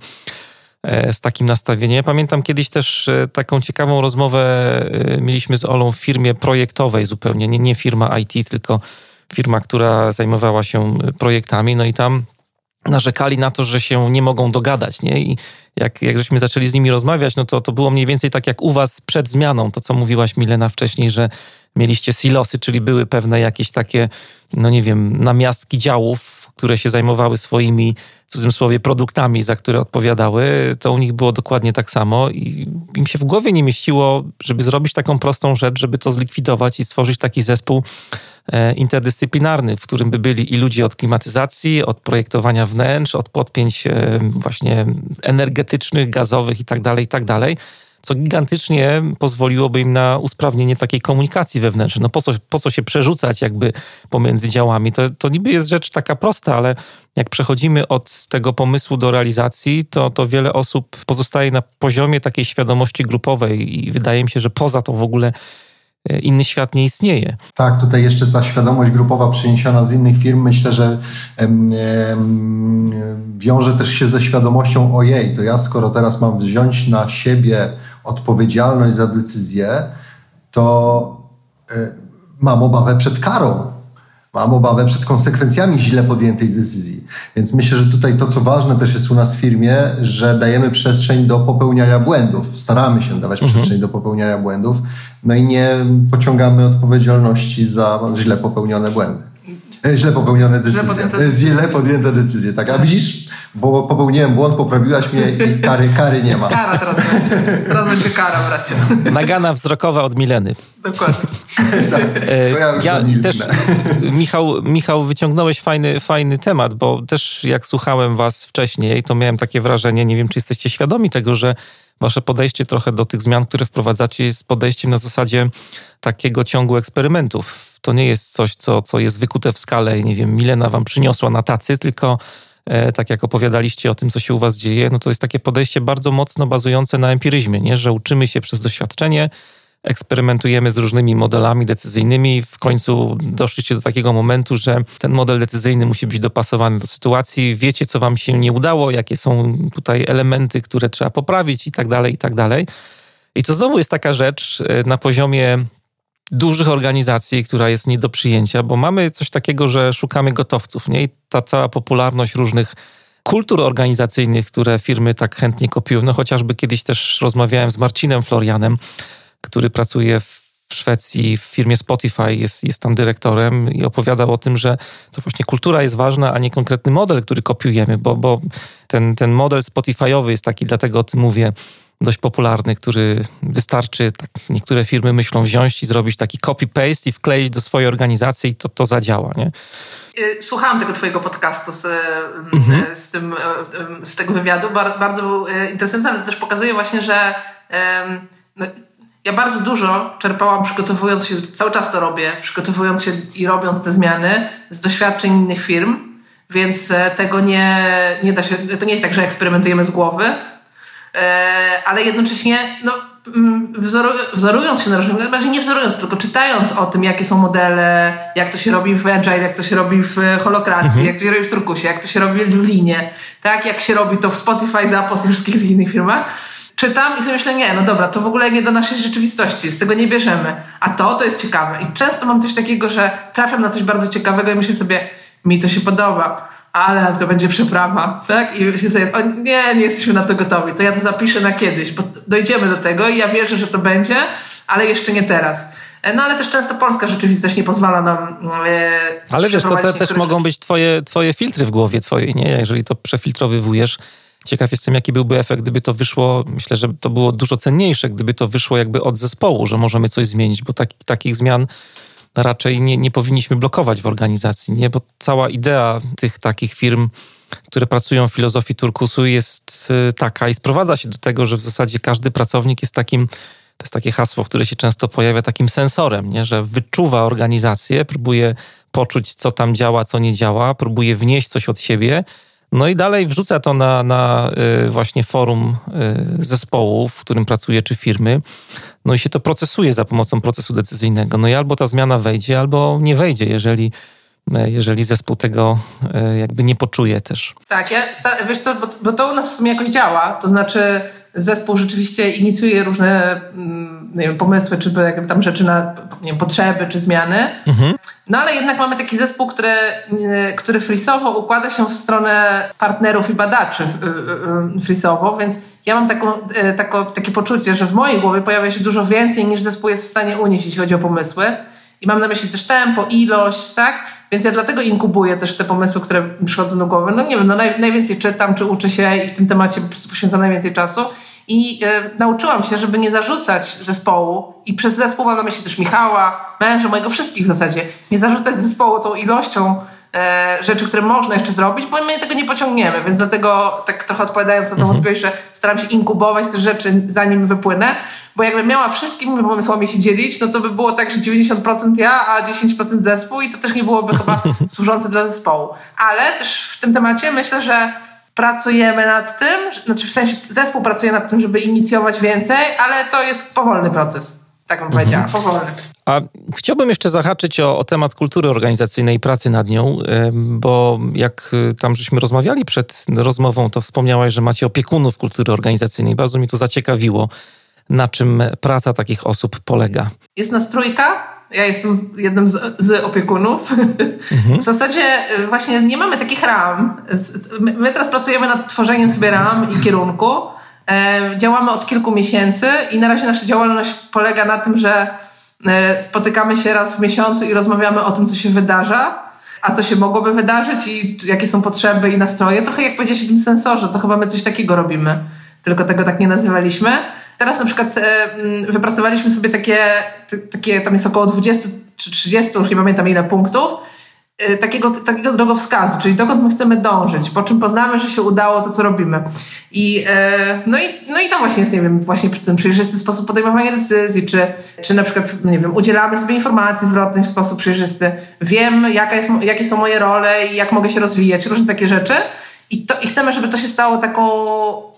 S1: E, z takim nastawieniem. Ja pamiętam kiedyś też e, taką ciekawą rozmowę e, mieliśmy z Olą w firmie projektowej zupełnie, nie, nie firma IT, tylko firma, która zajmowała się projektami, no i tam narzekali na to, że się nie mogą dogadać, nie? I jak, jak żeśmy zaczęli z nimi rozmawiać, no to, to było mniej więcej tak jak u was przed zmianą, to co mówiłaś Milena wcześniej, że mieliście silosy, czyli były pewne jakieś takie, no nie wiem, namiastki działów, które się zajmowały swoimi, w cudzysłowie, produktami, za które odpowiadały, to u nich było dokładnie tak samo i im się w głowie nie mieściło, żeby zrobić taką prostą rzecz, żeby to zlikwidować i stworzyć taki zespół e, interdyscyplinarny, w którym by byli i ludzie od klimatyzacji, od projektowania wnętrz, od podpięć e, właśnie energetycznych, gazowych itd., tak itd., tak co gigantycznie pozwoliłoby im na usprawnienie takiej komunikacji wewnętrznej. No po co, po co się przerzucać jakby pomiędzy działami? To, to niby jest rzecz taka prosta, ale jak przechodzimy od tego pomysłu do realizacji, to, to wiele osób pozostaje na poziomie takiej świadomości grupowej i wydaje mi się, że poza to w ogóle e, inny świat nie istnieje.
S2: Tak, tutaj jeszcze ta świadomość grupowa przeniesiona z innych firm, myślę, że em, em, wiąże też się ze świadomością ojej, to ja skoro teraz mam wziąć na siebie odpowiedzialność za decyzję, to y, mam obawę przed karą. Mam obawę przed konsekwencjami źle podjętej decyzji. Więc myślę, że tutaj to, co ważne też jest u nas w firmie, że dajemy przestrzeń do popełniania błędów. Staramy się dawać mhm. przestrzeń do popełniania błędów, no i nie pociągamy odpowiedzialności za źle popełnione błędy. E, źle popełnione decyzje. Źle podjęte decyzje. Źle podjęte decyzje, tak. A widzisz, bo popełniłem błąd, poprawiłaś mnie i kary, kary nie ma.
S3: Kara teraz będzie. Teraz będzie kara, bracie.
S1: Nagana wzrokowa od Mileny.
S3: Dokładnie. [LAUGHS]
S2: tak, to ja już ja
S1: też, Michał, Michał, wyciągnąłeś fajny, fajny temat, bo też jak słuchałem was wcześniej, to miałem takie wrażenie, nie wiem, czy jesteście świadomi tego, że wasze podejście trochę do tych zmian, które wprowadzacie, jest podejściem na zasadzie takiego ciągu eksperymentów. To nie jest coś, co, co jest wykute w skale i nie wiem, Milena wam przyniosła na tacy, tylko tak jak opowiadaliście o tym, co się u was dzieje, no to jest takie podejście bardzo mocno bazujące na empiryzmie, nie? że uczymy się przez doświadczenie, eksperymentujemy z różnymi modelami decyzyjnymi. W końcu doszliście do takiego momentu, że ten model decyzyjny musi być dopasowany do sytuacji. Wiecie, co wam się nie udało, jakie są tutaj elementy, które trzeba poprawić i tak dalej, i tak dalej. I to znowu jest taka rzecz e, na poziomie dużych organizacji, która jest nie do przyjęcia, bo mamy coś takiego, że szukamy gotowców, nie? I ta cała popularność różnych kultur organizacyjnych, które firmy tak chętnie kopiują. No chociażby kiedyś też rozmawiałem z Marcinem Florianem, który pracuje w Szwecji w firmie Spotify, jest, jest tam dyrektorem i opowiadał o tym, że to właśnie kultura jest ważna, a nie konkretny model, który kopiujemy, bo, bo ten, ten model Spotify'owy jest taki, dlatego o tym mówię, dość popularny, który wystarczy, tak niektóre firmy myślą wziąć i zrobić taki copy-paste i wkleić do swojej organizacji i to, to zadziała, nie?
S3: Y, słuchałam tego twojego podcastu z, mhm. z, tym, z tego wywiadu. Bardzo był interesujący, ale też pokazuje właśnie, że no, ja bardzo dużo czerpałam przygotowując się, cały czas to robię, przygotowując się i robiąc te zmiany z doświadczeń innych firm, więc e, tego nie, nie da się, to nie jest tak, że eksperymentujemy z głowy, ale jednocześnie no, mm, wzorując się na różnych, bardziej nie wzorując, tylko czytając o tym, jakie są modele, jak to się robi w Agile, jak to się robi w Holokracji, mhm. jak to się robi w Turkusie, jak to się robi w Linie, tak, jak się robi to w Spotify, Zappos i wszystkich innych firmach, czytam i sobie myślę, nie, no dobra, to w ogóle nie do naszej rzeczywistości, z tego nie bierzemy. A to, to jest ciekawe. I często mam coś takiego, że trafiam na coś bardzo ciekawego i myślę sobie, mi to się podoba, ale to będzie przeprawa, tak? I myślę sobie, o, nie, nie jesteśmy na to gotowi, to ja to zapiszę na kiedyś, bo dojdziemy do tego i ja wierzę, że to będzie, ale jeszcze nie teraz. E, no ale też często polska rzeczywistość nie pozwala nam.
S1: E, ale wiesz, to te, też mogą być twoje, twoje filtry w głowie twojej, nie? Jeżeli to przefiltrowywujesz Ciekaw jestem, jaki byłby efekt, gdyby to wyszło. Myślę, że to było dużo cenniejsze, gdyby to wyszło jakby od zespołu, że możemy coś zmienić, bo tak, takich zmian raczej nie, nie powinniśmy blokować w organizacji, nie? Bo cała idea tych takich firm, które pracują w filozofii turkusu jest y, taka i sprowadza się do tego, że w zasadzie każdy pracownik jest takim, to jest takie hasło, które się często pojawia, takim sensorem, nie? że wyczuwa organizację, próbuje poczuć, co tam działa, co nie działa, próbuje wnieść coś od siebie no i dalej wrzuca to na, na y, właśnie forum y, zespołu, w którym pracuje, czy firmy. No i się to procesuje za pomocą procesu decyzyjnego. No i albo ta zmiana wejdzie, albo nie wejdzie, jeżeli jeżeli zespół tego jakby nie poczuje też.
S3: Tak, ja, wiesz co, bo, bo, to u nas w sumie jakoś działa, to znaczy zespół rzeczywiście inicjuje różne mm, wiem, pomysły, czy jakby tam rzeczy na wiem, potrzeby, czy zmiany. Mhm. No ale jednak mamy taki zespół, który, który frisowo układa się w stronę partnerów i badaczy frisowo, więc ja mam taką, taką, takie poczucie, że w mojej głowie pojawia się dużo więcej niż zespół jest w stanie unieść, jeśli chodzi o pomysły. I mam na myśli też tempo, ilość, tak? Więc ja dlatego inkubuję też te pomysły, które przychodzą do głowy. No nie wiem, no naj, najwięcej czytam, czy uczę się i w tym temacie poświęcam najwięcej czasu. I e, nauczyłam się, żeby nie zarzucać zespołu, i przez zespół mam na myśli też Michała, męża, mojego wszystkich w zasadzie, nie zarzucać zespołu tą ilością e, rzeczy, które można jeszcze zrobić, bo my tego nie pociągniemy. Więc dlatego, tak trochę odpowiadając na tą mhm. odpowiedź, że staram się inkubować te rzeczy, zanim wypłynę, bo jakbym miała wszystkimi pomysłami się dzielić, no to by było tak, że 90% ja, a 10% zespół i to też nie byłoby chyba [LAUGHS] służące dla zespołu. Ale też w tym temacie myślę, że pracujemy nad tym, znaczy w sensie zespół pracuje nad tym, żeby inicjować więcej, ale to jest powolny proces. Tak bym powiedziała, mhm. powolny.
S1: A chciałbym jeszcze zahaczyć o, o, temat kultury organizacyjnej i pracy nad nią, bo jak y, tam żeśmy rozmawiali przed rozmową, to wspomniałaś, że macie opiekunów kultury organizacyjnej. Bardzo mi to zaciekawiło, na czym praca takich osób polega.
S3: Jest nas trójka, ja jestem jednym z, z opiekunów. Mhm. W zasadzie y, właśnie nie mamy takich ram. My teraz pracujemy nad tworzeniem sobie ram i kierunku. E, działamy od kilku miesięcy i na razie nasza działalność polega na tym, że e, spotykamy się raz w miesiącu i rozmawiamy o tym, co się wydarza, a co się mogłoby wydarzyć i jakie są potrzeby i nastroje. Trochę jak powiedziałeś o tym sensorze, to chyba my coś takiego robimy, tylko tego tak nie nazywaliśmy. Teraz na przykład e, wypracowaliśmy sobie takie, takie, tam jest około 20 czy 30, już nie pamiętam ile punktów, takiego, takiego drogowskazu, czyli dokąd my chcemy dążyć, po czym poznamy, że się udało to, co robimy. I, e, no, i, no i tam właśnie jest, nie wiem, właśnie ten przejrzysty sposób podejmowania decyzji, czy, czy na przykład, no nie wiem, udzielamy sobie informacji zwrotnej w sposób przejrzysty, wiem, jaka jest, jakie są moje role i jak mogę się rozwijać, różne takie rzeczy. I, to, I chcemy, żeby to się stało taką,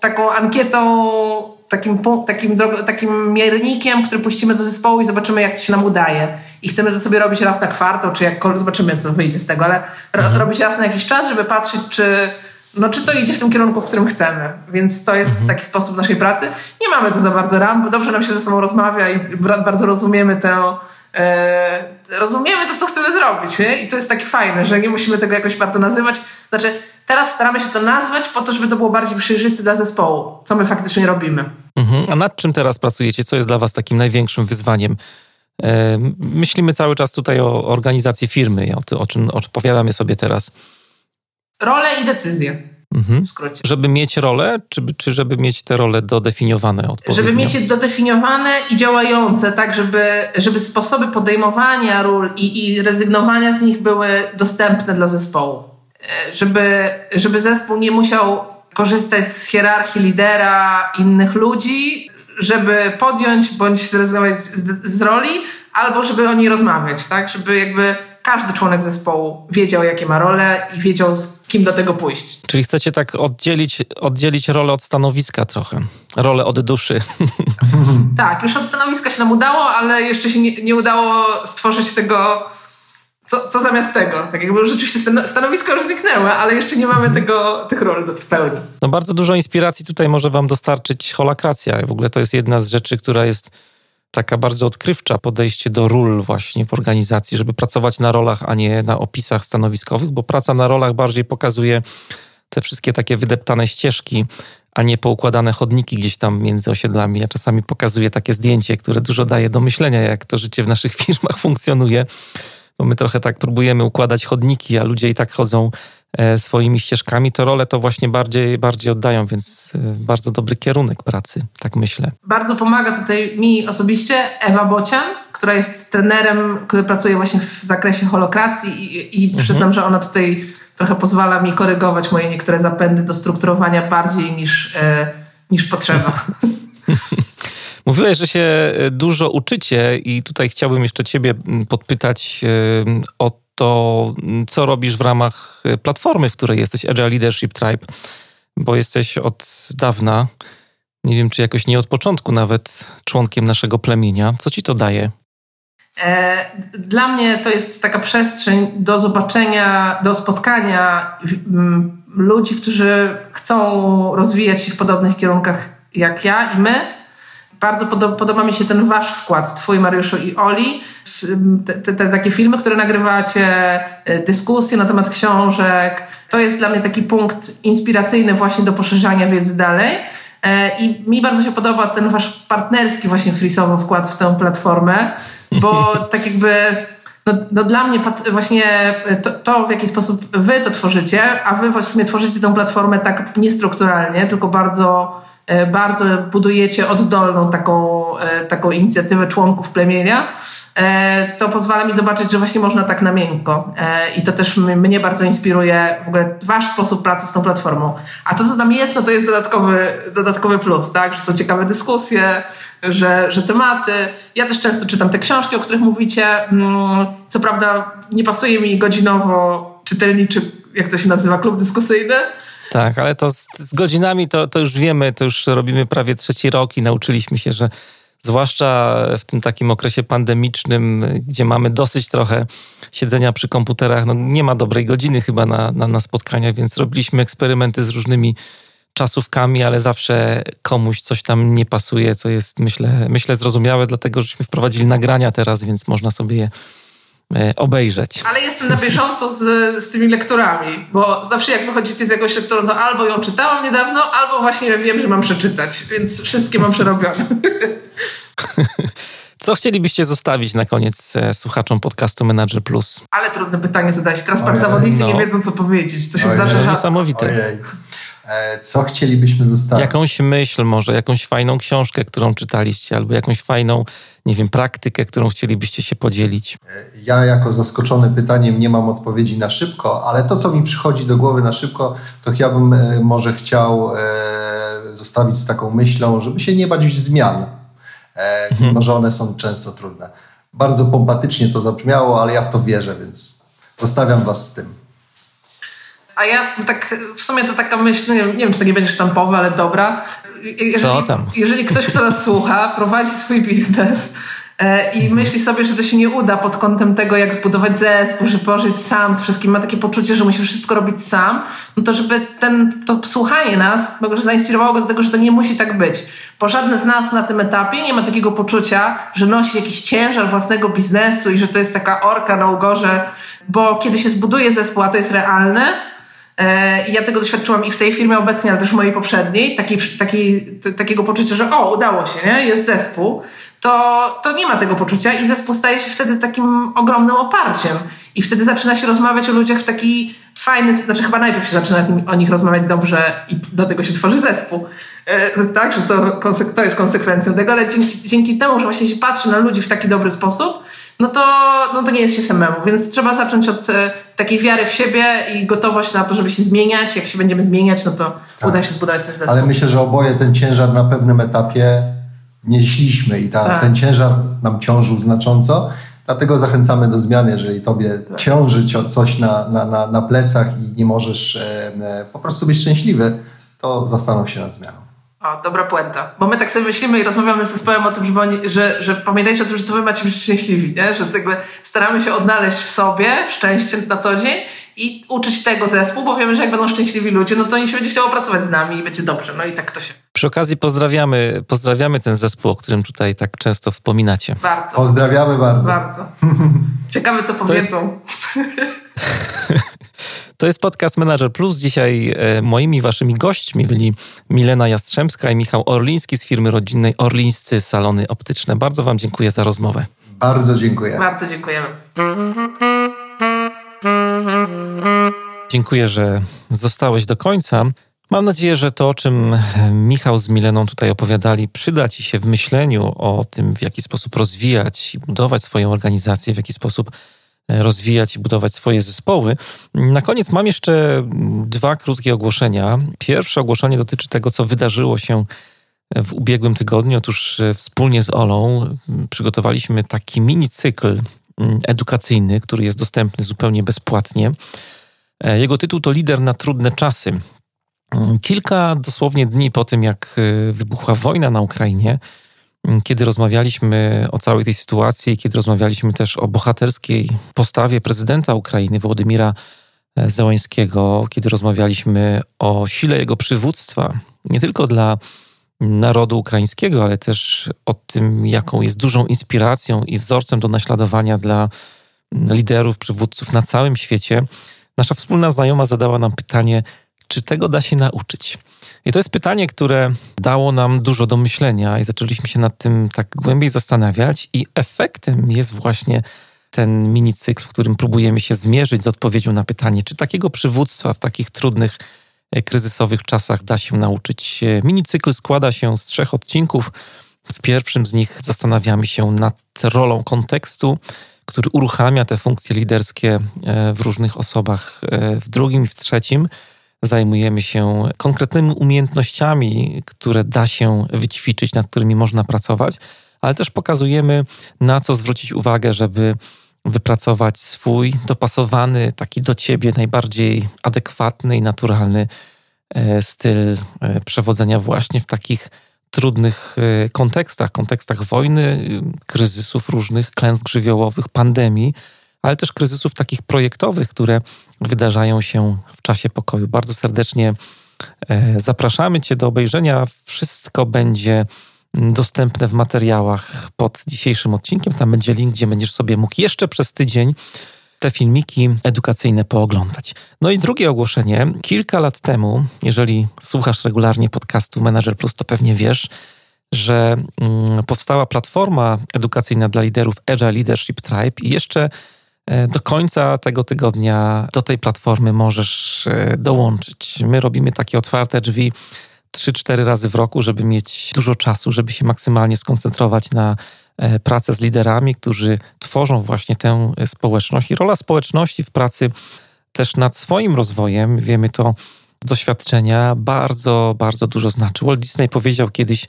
S3: taką ankietą takim, takim, takim miernikiem, który puścimy do zespołu i zobaczymy, jak to się nam udaje. I chcemy to sobie robić raz na kwartał, czy jakkolwiek, zobaczymy, co wyjdzie z tego, ale mhm. robić raz na jakiś czas, żeby patrzeć, czy, no, czy to idzie w tym kierunku, w którym chcemy. Więc to jest mhm. taki sposób naszej pracy. Nie mamy tu za bardzo ram, bo dobrze nam się ze sobą rozmawia i bardzo rozumiemy tę e, rozumiemy to, co chcemy zrobić. Nie? I to jest takie fajne, że nie musimy tego jakoś bardzo nazywać. Znaczy, Teraz staramy się to nazwać po to, żeby to było bardziej przejrzyste dla zespołu, co my faktycznie robimy.
S1: Mhm. A nad czym teraz pracujecie? Co jest dla Was takim największym wyzwaniem? E, myślimy cały czas tutaj o organizacji firmy, o, o czym opowiadamy sobie teraz.
S3: Role i decyzje.
S1: Mhm. Żeby mieć rolę, czy, czy żeby mieć te role dodefiniowane odpowiednio?
S3: Żeby mieć je dodefiniowane i działające, tak żeby, żeby sposoby podejmowania ról i, i rezygnowania z nich były dostępne dla zespołu. Żeby, żeby zespół nie musiał korzystać z hierarchii lidera innych ludzi, żeby podjąć bądź zrezygnować z, z roli, albo żeby o niej rozmawiać, tak? Żeby jakby każdy członek zespołu wiedział, jakie ma role i wiedział, z kim do tego pójść.
S1: Czyli chcecie tak oddzielić, oddzielić rolę od stanowiska trochę. Rolę od duszy. [LAUGHS]
S3: tak, już od stanowiska się nam udało, ale jeszcze się nie, nie udało stworzyć tego, co, co zamiast tego. Tak jakby rzeczywiście stanowisko już zniknęło, ale jeszcze nie mamy tego, tych ról w pełni.
S1: No bardzo dużo inspiracji tutaj może wam dostarczyć holakracja. W ogóle to jest jedna z rzeczy, która jest taka bardzo odkrywcza podejście do ról właśnie w organizacji, żeby pracować na rolach, a nie na opisach stanowiskowych, bo praca na rolach bardziej pokazuje te wszystkie takie wydeptane ścieżki, a nie poukładane chodniki gdzieś tam między osiedlami. Ja czasami pokazuję takie zdjęcie, które dużo daje do myślenia, jak to życie w naszych [LAUGHS] firmach funkcjonuje, bo my trochę tak próbujemy układać chodniki, a ludzie i tak chodzą E, swoimi ścieżkami, to role to właśnie bardziej, bardziej oddają, więc e, bardzo dobry kierunek pracy, tak myślę.
S3: Bardzo pomaga tutaj mi osobiście Ewa Bocian, która jest trenerem, który pracuje właśnie w zakresie holokracji i, i mhm. przyznam, że ona tutaj trochę pozwala mi korygować moje niektóre zapędy do strukturowania bardziej niż, e, niż potrzeba. [LAUGHS]
S1: Mówiłeś, że się dużo uczycie i tutaj chciałbym jeszcze ciebie podpytać o to co robisz w ramach y, platformy, w której jesteś Agile Leadership Tribe, bo jesteś od dawna, nie wiem czy jakoś nie od początku nawet, członkiem naszego plemienia. Co ci to daje?
S3: E, dla mnie to jest taka przestrzeń do zobaczenia, do spotkania ludzi, którzy chcą rozwijać się w podobnych kierunkach jak ja i my. Bardzo podoba, podoba mi się ten wasz wkład, twój Mariuszu i Oli, te, te, te, takie filmy, które nagrywacie, e, dyskusje na temat książek. To jest dla mnie taki punkt inspiracyjny właśnie do poszerzania wiedzy dalej. E, I mi bardzo się podoba ten wasz partnerski właśnie frisowy wkład w tę platformę, bo [LAUGHS] tak jakby no, no dla mnie właśnie to, to, w jaki sposób wy to tworzycie, a wy właśnie tworzycie tę platformę tak niestrukturalnie, tylko bardzo, bardzo budujecie oddolną taką, taką inicjatywę członków plemienia E, to pozwala mi zobaczyć, że właśnie można tak na miękko. E, I to też mnie bardzo inspiruje w ogóle wasz sposób pracy z tą platformą. A to, co tam jest, no to jest dodatkowy, dodatkowy plus, tak? Że są ciekawe dyskusje, że, że tematy. Ja też często czytam te książki, o których mówicie. Mm, co prawda nie pasuje mi godzinowo czytelniczy, jak to się nazywa, klub dyskusyjny,
S1: tak, ale to z, z, godzinami to, to już wiemy, to już robimy prawie trzeci rok i nauczyliśmy się, że zwłaszcza w tym takim okresie pandemicznym, gdzie mamy dosyć trochę siedzenia przy komputerach. No, nie ma dobrej godziny chyba na, na, na spotkania, więc robiliśmy eksperymenty z różnymi czasówkami, ale zawsze komuś coś tam nie pasuje, co jest myślę, myślę zrozumiałe, dlatego żeśmy wprowadzili nagrania teraz, więc można sobie je obejrzeć.
S3: Ale jestem na bieżąco z, z tymi lekturami, bo zawsze jak wychodzicie z jakąś lekturą, to albo ją czytałam niedawno, albo właśnie wiem, że mam przeczytać, więc wszystkie mam przerobione. [LAUGHS]
S1: Co chcielibyście zostawić na koniec e, słuchaczom podcastu Manager Plus?
S3: Ale trudne pytanie zadać. Teraz pan zawodnicy no. nie wiedzą, co powiedzieć. To się Ojej. zdarza.
S1: Niesamowite. Ojej.
S2: E, co chcielibyśmy zostawić?
S1: Jakąś myśl może, jakąś fajną książkę, którą czytaliście, albo jakąś fajną, nie wiem, praktykę, którą chcielibyście się podzielić.
S2: E, ja jako zaskoczony pytaniem nie mam odpowiedzi na szybko, ale to, co mi przychodzi do głowy na szybko, to ja bym może chciał zostawić z taką myślą, żeby się nie bać zmian E, mimo że one są często trudne. Bardzo pompatycznie to zabrzmiało, ale ja w to wierzę, więc zostawiam Was z tym.
S3: A ja tak, w sumie to taka myśl, nie wiem, nie wiem czy to nie będzie sztampowe, ale dobra.
S1: Jeżeli, Co tam?
S3: Jeżeli ktoś, kto nas słucha, prowadzi swój biznes, E, i myśli sobie, że to się nie uda pod kątem tego, jak zbudować zespół, żeby położyć sam z wszystkim, ma takie poczucie, że musi wszystko robić sam, no to żeby ten, to słuchanie nas zainspirowało go do tego, że to nie musi tak być. Bo żadne z nas na tym etapie nie ma takiego poczucia, że nosi jakiś ciężar własnego biznesu i że to jest taka orka na ugorze, bo kiedy się zbuduje zespół, a to jest realne, I ja tego doświadczyłam i w tej firmie obecnie, ale też w mojej poprzedniej, takiego poczucia, że o, udało się, nie? jest zespół, to, to nie ma tego poczucia i zespół staje się wtedy takim ogromnym oparciem. I wtedy zaczyna się rozmawiać o ludziach w taki fajny sposób. Znaczy chyba najpierw się zaczyna o nich rozmawiać dobrze i do tego się tworzy zespół. E, tak, że to, to jest konsekwencją tego, ale dzięki, dzięki temu, że właśnie się patrzy na ludzi w taki dobry sposób, no to, no to nie jest się samemu. Więc trzeba zacząć od e, takiej wiary w siebie i gotowość na to, żeby się zmieniać. Jak się będziemy zmieniać, no to tak. uda się zbudować ten zespół.
S2: Ale myślę, że oboje ten ciężar na pewnym etapie nieśliśmy i ta, tak. ten ciężar nam ciążył znacząco. Dlatego zachęcamy do zmiany, jeżeli tobie tak. ciąży coś na, na, na, na plecach i nie możesz e, po prostu być szczęśliwy, to zastanów się nad zmianą.
S3: O, dobra puenta. Bo my tak sobie myślimy i rozmawiamy z zespołem o tym, żeby oni, że, że pamiętajcie o tym, że to wy macie być szczęśliwi, nie? że jakby staramy się odnaleźć w sobie szczęście na co dzień i uczyć tego zespół, bo wiemy, że jak będą szczęśliwi ludzie, no to oni się będzie chciało pracować z nami i będzie dobrze. No i tak to się.
S1: Przy okazji pozdrawiamy, pozdrawiamy ten zespół, o którym tutaj tak często wspominacie.
S3: Bardzo.
S2: Pozdrawiamy bardzo.
S3: Bardzo. [LAUGHS] Ciekawe, co powiedzą.
S1: Jest, [LAUGHS] [LAUGHS] to jest podcast Manager Plus. Dzisiaj e, moimi waszymi gośćmi byli Milena Jastrzębska i Michał Orliński z firmy rodzinnej Orlińscy Salony Optyczne. Bardzo wam dziękuję za rozmowę.
S2: Bardzo dziękuję.
S3: Bardzo dziękujemy.
S1: Dziękuję, że zostałeś do końca. Mam nadzieję, że to, o czym Michał z Mileną tutaj opowiadali, przyda Ci się w myśleniu o tym, w jaki sposób rozwijać i budować swoją organizację, w jaki sposób rozwijać i budować swoje zespoły. Na koniec mam jeszcze dwa krótkie ogłoszenia. Pierwsze ogłoszenie dotyczy tego, co wydarzyło się w ubiegłym tygodniu. Otóż e, wspólnie z Olą przygotowaliśmy taki mini cykl edukacyjny, który jest dostępny zupełnie bezpłatnie. E, jego tytuł to Lider na trudne czasy. Kilka dosłownie dni po tym, jak e, wybuchła wojna na Ukrainie, kiedy rozmawialiśmy o całej tej sytuacji, kiedy rozmawialiśmy też o bohaterskiej postawie prezydenta Ukrainy, Władimira e, Zełańskiego, kiedy rozmawialiśmy o sile jego przywództwa, nie tylko dla narodu ukraińskiego, ale też o tym, jaką jest dużą inspiracją i wzorcem do naśladowania dla liderów, przywódców na całym świecie, nasza wspólna znajoma zadała nam pytanie, czy tego da się nauczyć? I to jest pytanie, które dało nam dużo do myślenia i zaczęliśmy się nad tym tak głębiej zastanawiać, i efektem jest właśnie ten mini cykl, w którym próbujemy się zmierzyć z odpowiedzią na pytanie, czy takiego przywództwa w takich trudnych, e, kryzysowych czasach da się nauczyć. E, mini cykl składa się z trzech odcinków. W pierwszym z nich zastanawiamy się nad rolą kontekstu, który uruchamia te funkcje liderskie e, w różnych osobach. W drugim i w trzecim zajmujemy się konkretnymi umiejętnościami, które da się wyćwiczyć, nad którymi można pracować, ale też pokazujemy, na co zwrócić uwagę, żeby wypracować swój dopasowany, taki do ciebie najbardziej adekwatny i naturalny e, styl e, przewodzenia właśnie w takich trudnych e, kontekstach, kontekstach wojny, kryzysów różnych, klęsk żywiołowych, pandemii, ale też kryzysów takich projektowych, które wydarzają się w czasie pokoju. Bardzo serdecznie e, zapraszamy Cię do obejrzenia. Wszystko będzie dostępne w materiałach pod dzisiejszym odcinkiem. Tam będzie link, gdzie będziesz sobie mógł jeszcze przez tydzień te filmiki edukacyjne pooglądać. No i drugie ogłoszenie. Kilka lat temu, jeżeli słuchasz regularnie podcastu Manager Plus, to pewnie wiesz, że mm, powstała platforma edukacyjna dla liderów Agile Leadership Tribe i jeszcze do końca tego tygodnia do tej platformy możesz e, dołączyć. My robimy takie otwarte drzwi 3-4 razy w roku, żeby mieć dużo czasu, żeby się maksymalnie skoncentrować na e, pracę z liderami, którzy tworzą właśnie tę społeczność. I rola społeczności w pracy też nad swoim rozwojem, wiemy to z doświadczenia, bardzo, bardzo dużo znaczy. Walt Disney powiedział kiedyś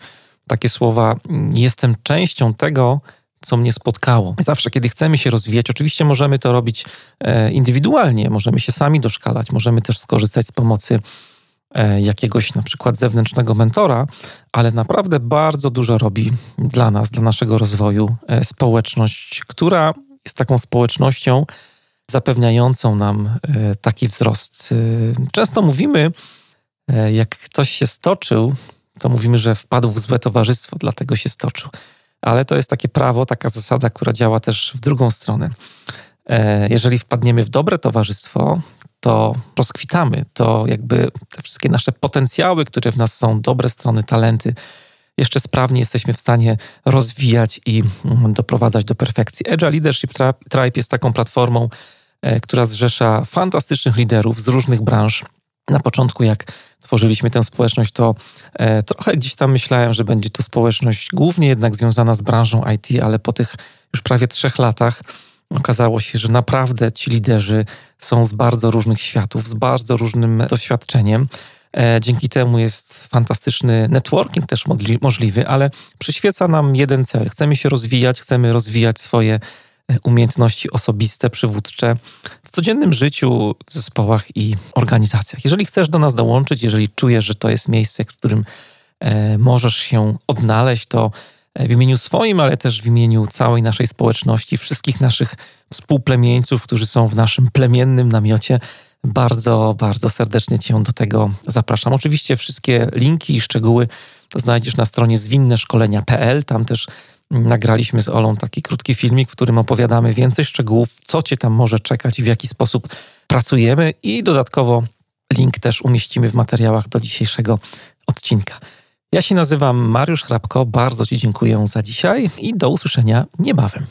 S1: takie słowa: Jestem częścią tego, co mnie spotkało. Zawsze, kiedy chcemy się rozwijać, oczywiście możemy to robić e, indywidualnie, możemy się sami doszkalać, możemy też skorzystać z pomocy e, jakiegoś na przykład zewnętrznego mentora, ale naprawdę bardzo dużo robi dla nas, dla naszego rozwoju e, społeczność, która jest taką społecznością zapewniającą nam taki wzrost. Często mówimy, jak ktoś się stoczył, to mówimy, że wpadł w złe towarzystwo, dlatego się stoczył ale to jest takie prawo, taka zasada, która działa też w drugą stronę. E, jeżeli wpadniemy w dobre towarzystwo, to rozkwitamy, to jakby te wszystkie nasze potencjały, które w nas są, dobre strony, talenty, jeszcze sprawnie jesteśmy w stanie rozwijać i mm, doprowadzać do perfekcji. Agile Leadership Tribe jest taką platformą, e, która zrzesza fantastycznych liderów z różnych branż. Na początku, jak tworzyliśmy tę społeczność, to e, trochę gdzieś tam myślałem, że będzie to społeczność głównie jednak związana z branżą IT, ale po tych już prawie trzech latach okazało się, że naprawdę ci liderzy są z bardzo różnych światów, z bardzo różnym doświadczeniem. E, dzięki temu jest fantastyczny networking też możliwy, ale przyświeca nam jeden cel. Chcemy się rozwijać, chcemy rozwijać swoje umiejętności osobiste, przywódcze w codziennym życiu, w zespołach i organizacjach. Jeżeli chcesz do nas dołączyć, jeżeli czujesz, że to jest miejsce, w którym e, możesz się odnaleźć, to w imieniu swoim, ale też w imieniu całej naszej społeczności, wszystkich naszych współplemieńców, którzy są w naszym plemiennym namiocie, bardzo, bardzo serdecznie Cię do tego zapraszam. Oczywiście wszystkie linki i szczegóły znajdziesz na stronie zwinneszkolenia.pl. Tam też nagraliśmy z Olą taki krótki filmik, w którym opowiadamy więcej szczegółów, co Cię tam może czekać i w jaki sposób pracujemy i dodatkowo link też umieścimy w materiałach do dzisiejszego odcinka. Ja się nazywam Mariusz Hrabko, bardzo Ci dziękuję za dzisiaj i do usłyszenia niebawem.